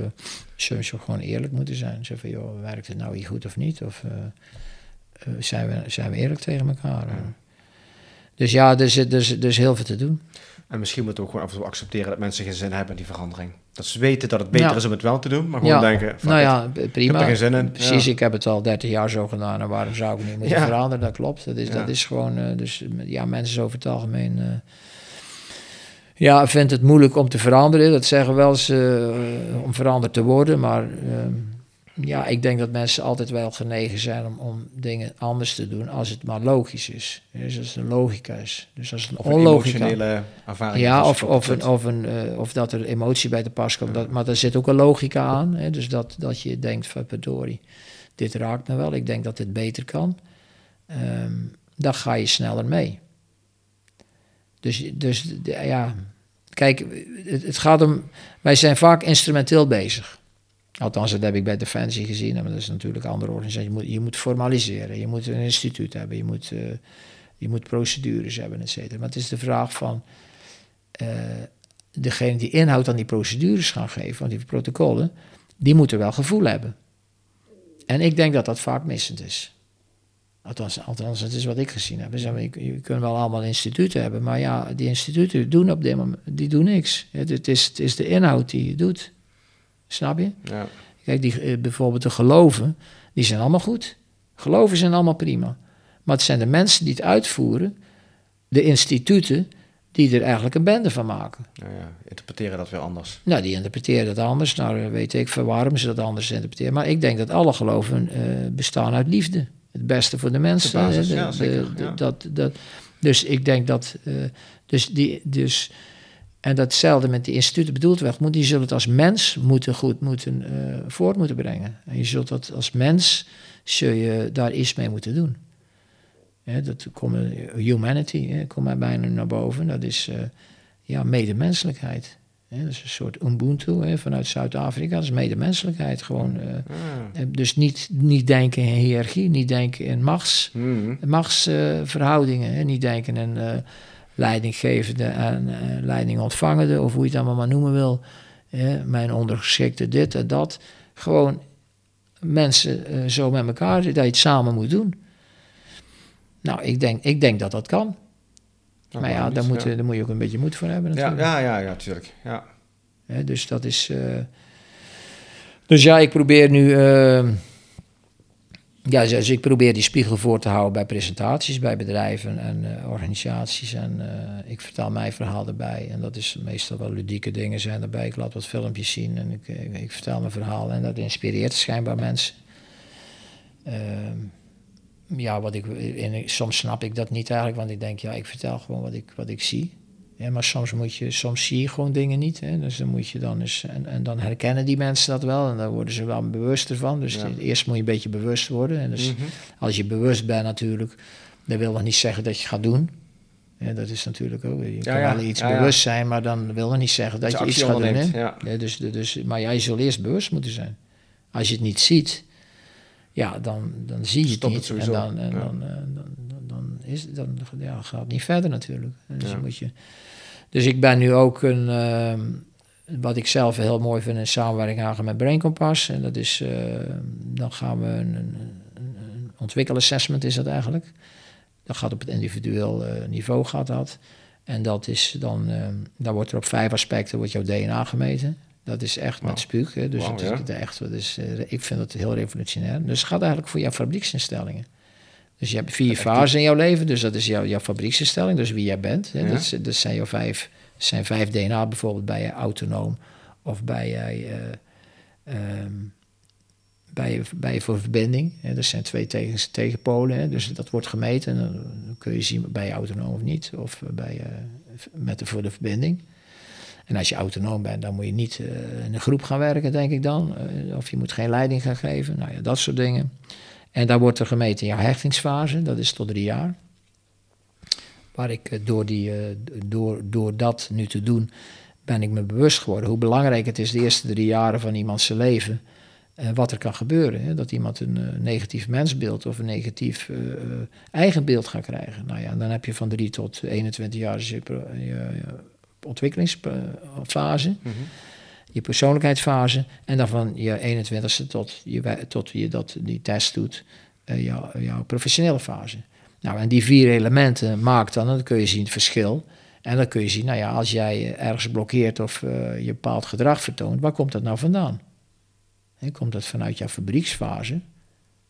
zul je gewoon eerlijk moeten zijn. Zo van, joh, werkt het nou hier goed of niet? Of zijn, we, zijn we eerlijk tegen elkaar? Ja. Dus ja, er is, er, is, er is heel veel te doen. En misschien moeten we ook gewoon af en toe accepteren dat mensen geen zin hebben in die verandering. Dat ze weten dat het beter ja. is om het wel te doen, maar gewoon ja. denken... Nou ja, prima. Ik heb er geen zin in. Precies, ja. ik heb het al 30 jaar zo gedaan en waarom zou ik niet moeten veranderen? Dat klopt. Dat is, dat is gewoon... dus ja, mensen over het algemeen ja, vindt het moeilijk om te veranderen. Dat zeggen wel eens uh, om veranderd te worden. Maar uh, ja, ik denk dat mensen altijd wel genegen zijn om, om dingen anders te doen als het maar logisch is. Dus als het een logica is. Dus als het een of onlogica... Een ervaring. Ja, of, of, een, of, een, uh, of dat er emotie bij te pas komt. Ja. Dat, maar daar zit ook een logica aan. Hè? Dus dat, dat je denkt van, verdorie, dit raakt me wel. Ik denk dat dit beter kan. Um, dan ga je sneller mee. Dus, dus ja, kijk, het, het, gaat om. Wij zijn vaak instrumenteel bezig. Althans, dat heb ik bij Defensie gezien. Maar dat is natuurlijk een andere organisatie. Je moet, je moet formaliseren. Je moet een instituut hebben. Je moet, uh, je moet procedures hebben, et cetera. Maar het is de vraag van... Uh, degene die inhoud aan die procedures gaan geven, aan die protocollen... die moeten wel gevoel hebben. En ik denk dat dat vaak missend is. Althans, althans het is wat ik gezien heb. Je, je kunt wel allemaal instituten hebben, maar ja, die instituten doen op dit moment die doen niks. Het, het, is, het is de inhoud die je doet. Snap je? Ja. Kijk, die, eh, bijvoorbeeld de geloven, die zijn allemaal goed. Geloven zijn allemaal prima. Maar het zijn de mensen die het uitvoeren, de instituten, die er eigenlijk een bende van maken. Ja, ja, interpreteren dat weer anders. Nou, die interpreteren dat anders. Nou, weet ik waarom ze dat anders interpreteren. Maar ik denk dat alle geloven uh, bestaan uit liefde. Het beste voor de mensen. De basis, ja, zeker, Dat, dat, dus ik denk dat... Uh, dus die, dus, en datzelfde met die instituten bedoeld werd, moet, die zullen het als mens moeten goed moeten, uh, voort moeten brengen. En je zult dat als mens, zul je daar iets mee moeten doen. Ja, dat komt humanity komt mij bijna naar boven. Dat is uh, ja, medemenselijkheid. Ja, dat is een soort Ubuntu hè, vanuit Zuid-Afrika. Dat is medemenselijkheid. Gewoon, uh, Dus niet, niet denken in hiërarchie, niet denken in machts, mm. machtsverhoudingen. niet denken in leidinggevende en leidingontvangende, of hoe je het allemaal maar noemen wil. mijn ondergeschikte dit en dat. Gewoon mensen zo met elkaar, dat je het samen moet doen. Nou, ik denk, ik denk dat dat kan. maar ja, daar, moet, daar moet je ook een beetje moed voor hebben natuurlijk. Ja, ja, ja, ja tuurlijk. Ja. dus dat is... Uh, dus ja, ik probeer nu... Ja, dus ik probeer die spiegel voor te houden bij presentaties, bij bedrijven en uh, organisaties. En ik vertel mijn verhaal erbij. En dat is meestal wel ludieke dingen zijn erbij. Ik laat wat filmpjes zien en ik, ik, vertel mijn verhaal. En dat inspireert schijnbaar mensen. Ehm, ja, wat ik, soms snap ik dat niet eigenlijk, want ik denk, ja, ik vertel gewoon wat ik, wat ik zie. Ja, maar soms, moet je, soms zie je gewoon dingen niet. Hè? Dus dan moet je dan eens, en, en dan herkennen die mensen dat wel en dan worden ze wel bewuster van. Dus eerst moet je een beetje bewust worden. En dus mhm. als je bewust bent natuurlijk, dat wil nog niet zeggen dat je gaat doen. Ja, dat is natuurlijk ook. Je kan wel iets bewust zijn, maar dan wil dat niet zeggen dat, je iets gaat doen. Hè? Ja. dus, dus, maar jij zult eerst bewust moeten zijn. Als je het niet ziet, ja, dan, dan zie je het niet. en dan, en dan, uh, dan, dan, is, dan ja, gaat het niet verder natuurlijk. Dus, moet je, dus ik ben nu ook een, uh, wat ik zelf heel mooi vind, een samenwerking aangaan met Brain Compass. En dat is, uh, dan gaan we een, een, een ontwikkelassessment is dat eigenlijk. Dat gaat op het individueel uh, niveau gaat dat. En dat is dan, dan wordt er op vijf aspecten wordt jouw DNA gemeten. Dat is echt met spuug. Hè? Dus het is echt, dat is, uh, ik vind het heel revolutionair. Dus het gaat eigenlijk voor jouw fabrieksinstellingen. Dus je hebt vier fasen in jouw leven. Dus dat is jouw, jouw fabrieksinstelling, dus wie jij bent. Hè? Dat, dat, zijn jouw vijf, zijn vijf DNA bijvoorbeeld bij je autonoom of bij je, uh, um, bij je, bij je voor verbinding. Hè? Dat zijn twee tegen, tegenpolen. Hè? Dus dat wordt gemeten. Dan kun je zien bij je autonoom of niet. Of bij, met de, voor de verbinding. En als je autonoom bent, dan moet je niet uh, in een groep gaan werken, denk ik dan. Uh, of je moet geen leiding gaan geven. Nou ja, dat soort dingen. En daar wordt er gemeten jouw hechtingsfase, dat is tot drie jaar. Waar ik uh, door, die, door, door dat nu te doen, ben ik me bewust geworden hoe belangrijk het is de eerste drie jaren van iemands leven. wat er kan gebeuren. Hè? Dat iemand een negatief mensbeeld of een negatief eigenbeeld gaat krijgen. Nou ja, dan heb je van 3 tot 21 jaar je, je, ontwikkelingsfase, mm je persoonlijkheidsfase, en dan van je 21ste tot je, tot je dat, die test doet, uh, jouw professionele fase. Nou, en die vier elementen maakt dan, dan kun je zien het verschil. En dan kun je zien, nou ja, als jij ergens blokkeert of uh, je bepaald gedrag vertoont, waar komt dat nou vandaan? komt dat vanuit jouw fabrieksfase?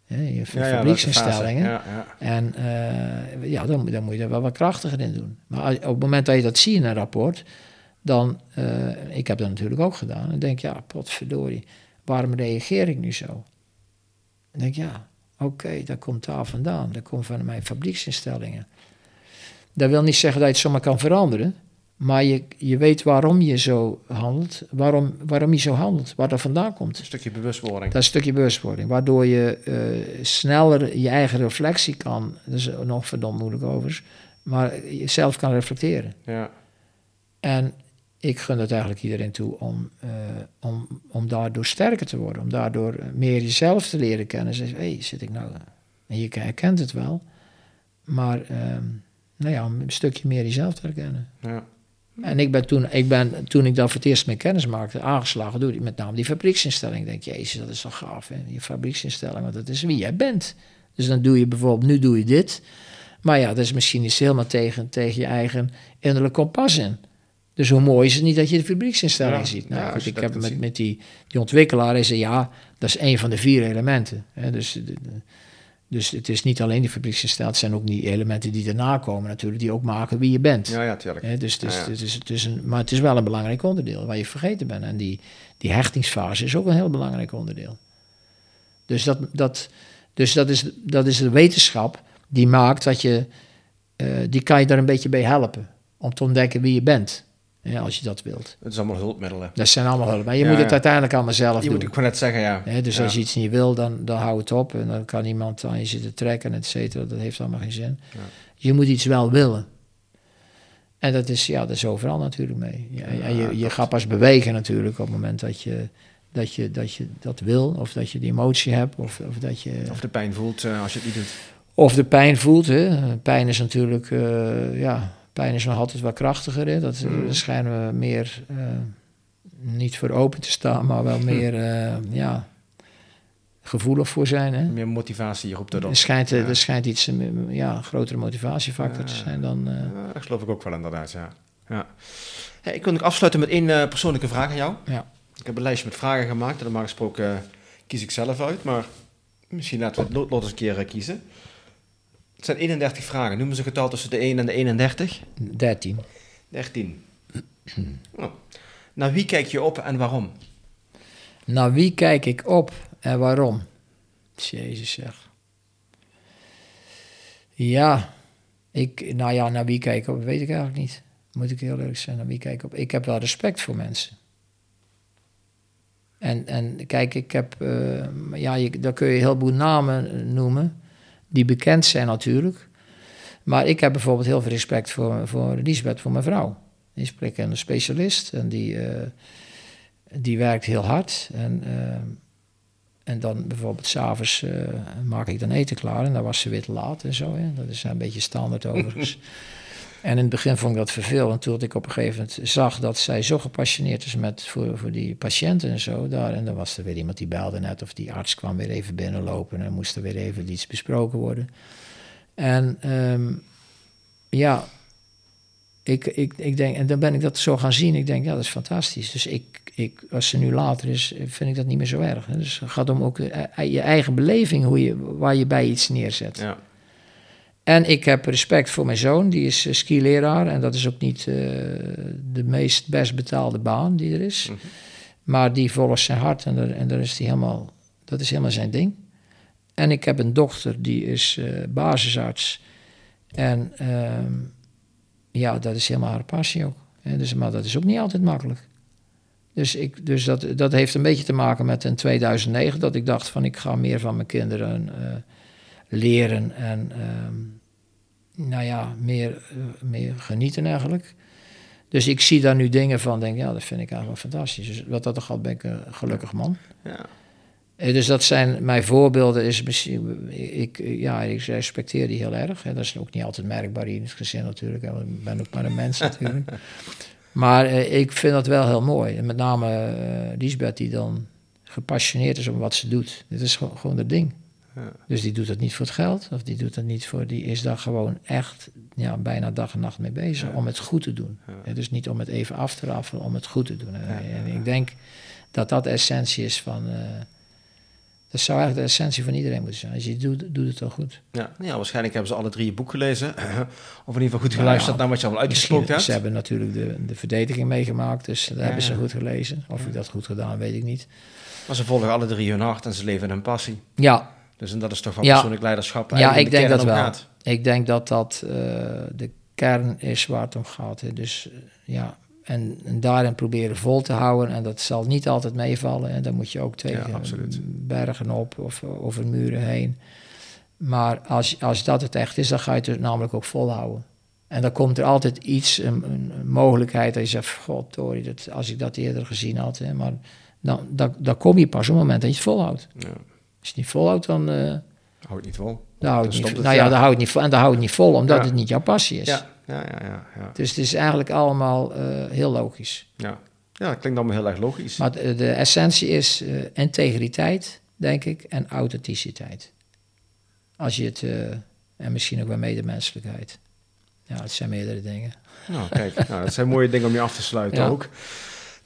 Je fabrieksinstellingen. Ja, ja. En uh, ja, dan, dan, moet je er wel wat krachtiger in doen. Maar op het moment dat je dat ziet in een rapport, dan, uh, ik heb dat natuurlijk ook gedaan, dan denk je, ja, potverdorie, waarom reageer ik nu zo? Dan denk ja, oké, dat komt daar vandaan, dat komt van mijn fabrieksinstellingen. Dat wil niet zeggen dat je het zomaar kan veranderen, maar je, je weet waarom je zo handelt, waarom, waarom je zo handelt, waar dat vandaan komt. Een stukje bewustwording. Dat is een stukje bewustwording, waardoor je uh, sneller je eigen reflectie kan, dat is nog verdomd moeilijk overigens, maar jezelf kan reflecteren. Ja. En ik gun het eigenlijk iedereen toe om, uh, om, om daardoor sterker te worden. Om daardoor meer jezelf te leren kennen. Zeg, hé, hey, zit ik nou... En je herkent het wel. Maar uh, nou ja, om een stukje meer jezelf te herkennen. Ja. En ik ben toen, ik ben, toen ik daar voor het eerst mee kennis maakte, aangeslagen door met name die fabrieksinstelling. Ik denk, jezus, dat is toch gaaf, hè? die fabrieksinstelling, want dat is wie jij bent. Dus dan doe je bijvoorbeeld, nu doe je dit. Maar ja, dat is misschien niet helemaal tegen, tegen je eigen innerlijke kompas in. Dus hoe mooi is het niet dat je de fabrieksinstelling ziet? Nou, goed, ik heb met, met die, die ontwikkelaar, zei ja, dat is een van de vier elementen. Hè? Dus, dus het is niet alleen die fabrieksinstelling, het zijn ook die elementen die daarna komen natuurlijk, die ook maken wie je bent. Ja, ja, tuurlijk. Hè? Dus, het is, Het is, het is een, maar het is wel een belangrijk onderdeel waar je vergeten bent. En die, die hechtingsfase is ook een heel belangrijk onderdeel. Dus dat, dat, dus dat, is, dat is de wetenschap die maakt dat je, uh, die kan je daar een beetje bij helpen. Om te ontdekken wie je bent. Ja, als je dat wilt. Het is allemaal hulpmiddelen. Dat zijn allemaal hulpmiddelen. Je moet het uiteindelijk allemaal zelf je doen. Moet, ik kon net zeggen, ja. dus als je iets niet wil, dan, dan hou het op. En dan kan iemand aan je zitten trekken, et cetera. Dat heeft allemaal geen zin. Je moet iets wel willen. En dat is, ja, dat is overal natuurlijk mee. Ja, en je, je gaat pas bewegen natuurlijk op het moment dat je, dat je, dat je dat wil. Of dat je die emotie hebt. Of, of dat je... Of de pijn voelt uh, als je het niet doet. Of de pijn voelt. Hè. Pijn is natuurlijk, uh, ja, pijn is nog altijd wat krachtiger. Hè. Dat, mm. Daar schijnen we meer uh, niet voor open te staan, maar wel meer uh, ja, gevoelig voor zijn. Hè. Meer motivatie hierop te doen. Er schijnt, ja. er schijnt iets, ja, een grotere motivatiefactor te zijn dan... Dat geloof ik ook wel inderdaad, ja. ja. Hey, ik wil nog afsluiten met één persoonlijke vraag aan jou. Ja. Ik heb een lijstje met vragen gemaakt en normaal gesproken kies ik zelf uit, maar misschien laten we het lot eens een keer kiezen. Het zijn 31 vragen. Noemen ze getal tussen de 1 en de 31? 13. 13. oh. Naar wie kijk je op en waarom? Naar wie kijk ik op en waarom? Jezus zeg. Ja, ik, nou ja, naar wie kijk ik op, weet ik eigenlijk niet. Moet ik heel eerlijk zijn, naar wie kijk ik op? Ik heb wel respect voor mensen. En, en kijk, ik heb, uh, ja, je, daar kun je een heleboel namen noemen die bekend zijn natuurlijk. Maar ik heb bijvoorbeeld heel veel respect voor, voor Lisbeth, voor mijn vrouw. Die is een specialist en die, uh, die werkt heel hard. En, uh, en dan bijvoorbeeld s'avonds uh, maak ik dan eten klaar en dan was ze weer te laat en zo. Hè. Dat is een beetje standaard overigens. En in het begin vond ik dat vervelend, toen ik op een gegeven moment zag dat zij zo gepassioneerd is met, voor, voor die patiënten en zo. Daar, en dan was er weer iemand die belde net, of die arts kwam weer even binnenlopen en moest er weer even iets besproken worden. En ehm, ja, ik, ik, ik denk, en dan ben ik dat zo gaan zien. Ik denk, ja, dat is fantastisch. Dus ik, ik, als ze nu later is, vind ik dat niet meer zo erg. Dus het gaat om ook eh, je eigen beleving, hoe je, waar je bij iets neerzet. Ja. En ik heb respect voor mijn zoon, die is uh, skileraar. En dat is ook niet uh, de meest best betaalde baan die er is. Mm -hmm. Maar die volgt zijn hart en, daar, en daar is die helemaal, dat is helemaal zijn ding. En ik heb een dochter, die is uh, basisarts. En ehm, ja, dat is helemaal haar passie ook. Dus, maar dat is ook niet altijd makkelijk. Dus, ik, dus dat, dat heeft een beetje te maken met in 2009 dat ik dacht van ik ga meer van mijn kinderen leren en ehm, nou ja, meer, uh, meer genieten eigenlijk. Dus ik zie daar nu dingen van, denk ja, dat vind ik eigenlijk wel fantastisch. Dus wat dat er gaat, ben ik een gelukkig man. Ja. Uh, dus dat zijn mijn voorbeelden. Is misschien, ik, ja, ik respecteer die heel erg. Hè. Dat is ook niet altijd merkbaar in het gezin natuurlijk. Hè. Ik ben ook maar een mens natuurlijk. maar uh, ik vind dat wel heel mooi. En met name Lisbeth die dan gepassioneerd is om wat ze doet. Dit is gewoon, gewoon het ding. Ja. Dus die doet het niet voor het geld, of die doet het niet voor, die is daar gewoon echt ja, bijna dag en nacht mee bezig om het goed te doen. Ja. dus niet om het even af te raffen, om het goed te doen. En ik denk dat dat de essentie is van. Uh, dat zou eigenlijk de essentie van iedereen moeten zijn. Als je het doet, doet het dan goed. Ja, ja, waarschijnlijk hebben ze alle drie je boek gelezen. of in ieder geval goed geluisterd naar wat je al uitgesproken hebt. Ze hebben natuurlijk de, de verdediging meegemaakt, dus dat hebben ze goed gelezen. Of ik dat goed gedaan, weet ik niet. Maar ze volgen alle drie hun hart en ze leven hun passie. Ja, dus en dat is toch wel persoonlijk leiderschap. Ja, ik denk dat wel. Gaat. Ik denk dat dat uh, de kern is waar het om gaat. Hè. Dus uh, ja, en, en, daarin proberen vol te houden. En dat zal niet altijd meevallen. En dan moet je ook tegen ja, bergen op of over muren heen. Maar als, als dat het echt is, dan ga je het namelijk ook volhouden. En dan komt er altijd iets, een, een, een mogelijkheid dat je zegt, god, Tori, dat, als ik dat eerder gezien had. Hè, maar dan, dan, dan kom je pas op het moment dat je het volhoudt. Ja. Als je het niet volhoudt, dan, eh Hou het niet vol. dan niet het, Nou ja, dan hou je het niet vol. En dan hou je het niet vol, omdat Ja. het niet jouw passie is. Ja, ja, ja, ja. ja. Dus het is eigenlijk allemaal eh, heel logisch. ja. ja dat klinkt allemaal heel erg logisch. Maar de, de essentie is eh, integriteit, denk ik, en authenticiteit. Als je het, en misschien ook wel medemenselijkheid. Ja, het zijn meerdere dingen. Nou, kijk, nou, dat zijn mooie dingen om je af te sluiten Ja. ook.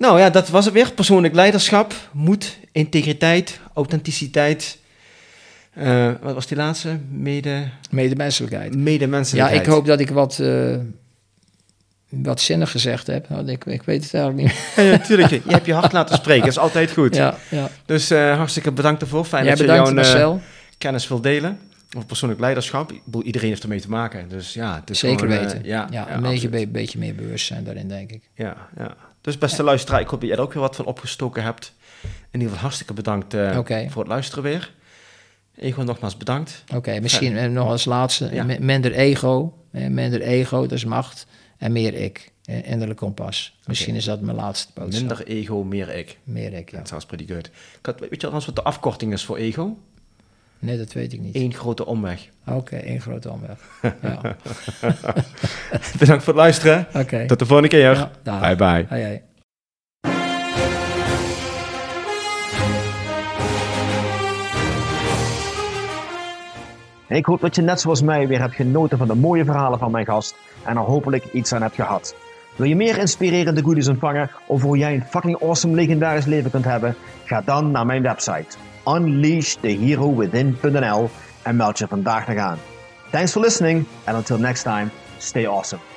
Nou ja, dat was het weer. Persoonlijk leiderschap, moed, integriteit, authenticiteit. Eh, wat was die laatste? Mede, Medemenselijkheid. Ja, medemenselijkheid. ik hoop dat ik wat, eh, wat zinnig gezegd heb. Want Ik, ik weet het eigenlijk niet. Ja, ja, tuurlijk. Je hebt je hart laten spreken, dat is altijd goed. Ja, ja. Dus eh, hartstikke bedankt ervoor. Fijn Jij dat je jouw Marcel. kennis wil delen. Over persoonlijk leiderschap. Ik bedoel, iedereen heeft ermee te maken. Dus ja, het is Zeker gewoon, weten. ja, ja, ja, een beetje, beetje meer bewustzijn daarin, denk ik. Ja, ja. Dus beste luisteraar, ik hoop dat jij er ook weer wat van opgestoken hebt. In ieder geval hartstikke bedankt eh, voor het luisteren weer. Ego, nogmaals bedankt. Oké, misschien eh, nog als laatste. Ja. Minder ego. Minder ego, dat is macht. En meer ik. Innerlijk kompas. Misschien is dat mijn laatste boodschap. Minder ego, meer ik. Meer ik, ja. Dat sounds pretty good. Weet je wat de afkorting is voor ego? Nee, dat weet ik niet. Eén grote omweg. Oké, één grote omweg. Ja. Bedankt voor het luisteren. Oké. Tot de volgende keer. Ja, dag. bye bye. Ik hoop dat je net zoals mij weer hebt genoten van de mooie verhalen van mijn gast en er hopelijk iets aan hebt gehad. Wil je meer inspirerende goodies ontvangen over hoe jij een fucking awesome legendarisch leven kunt hebben? Ga dan naar mijn website unleashtheherowithin.nl en meld je vandaag nog aan. Thanks for listening and until next time, stay awesome.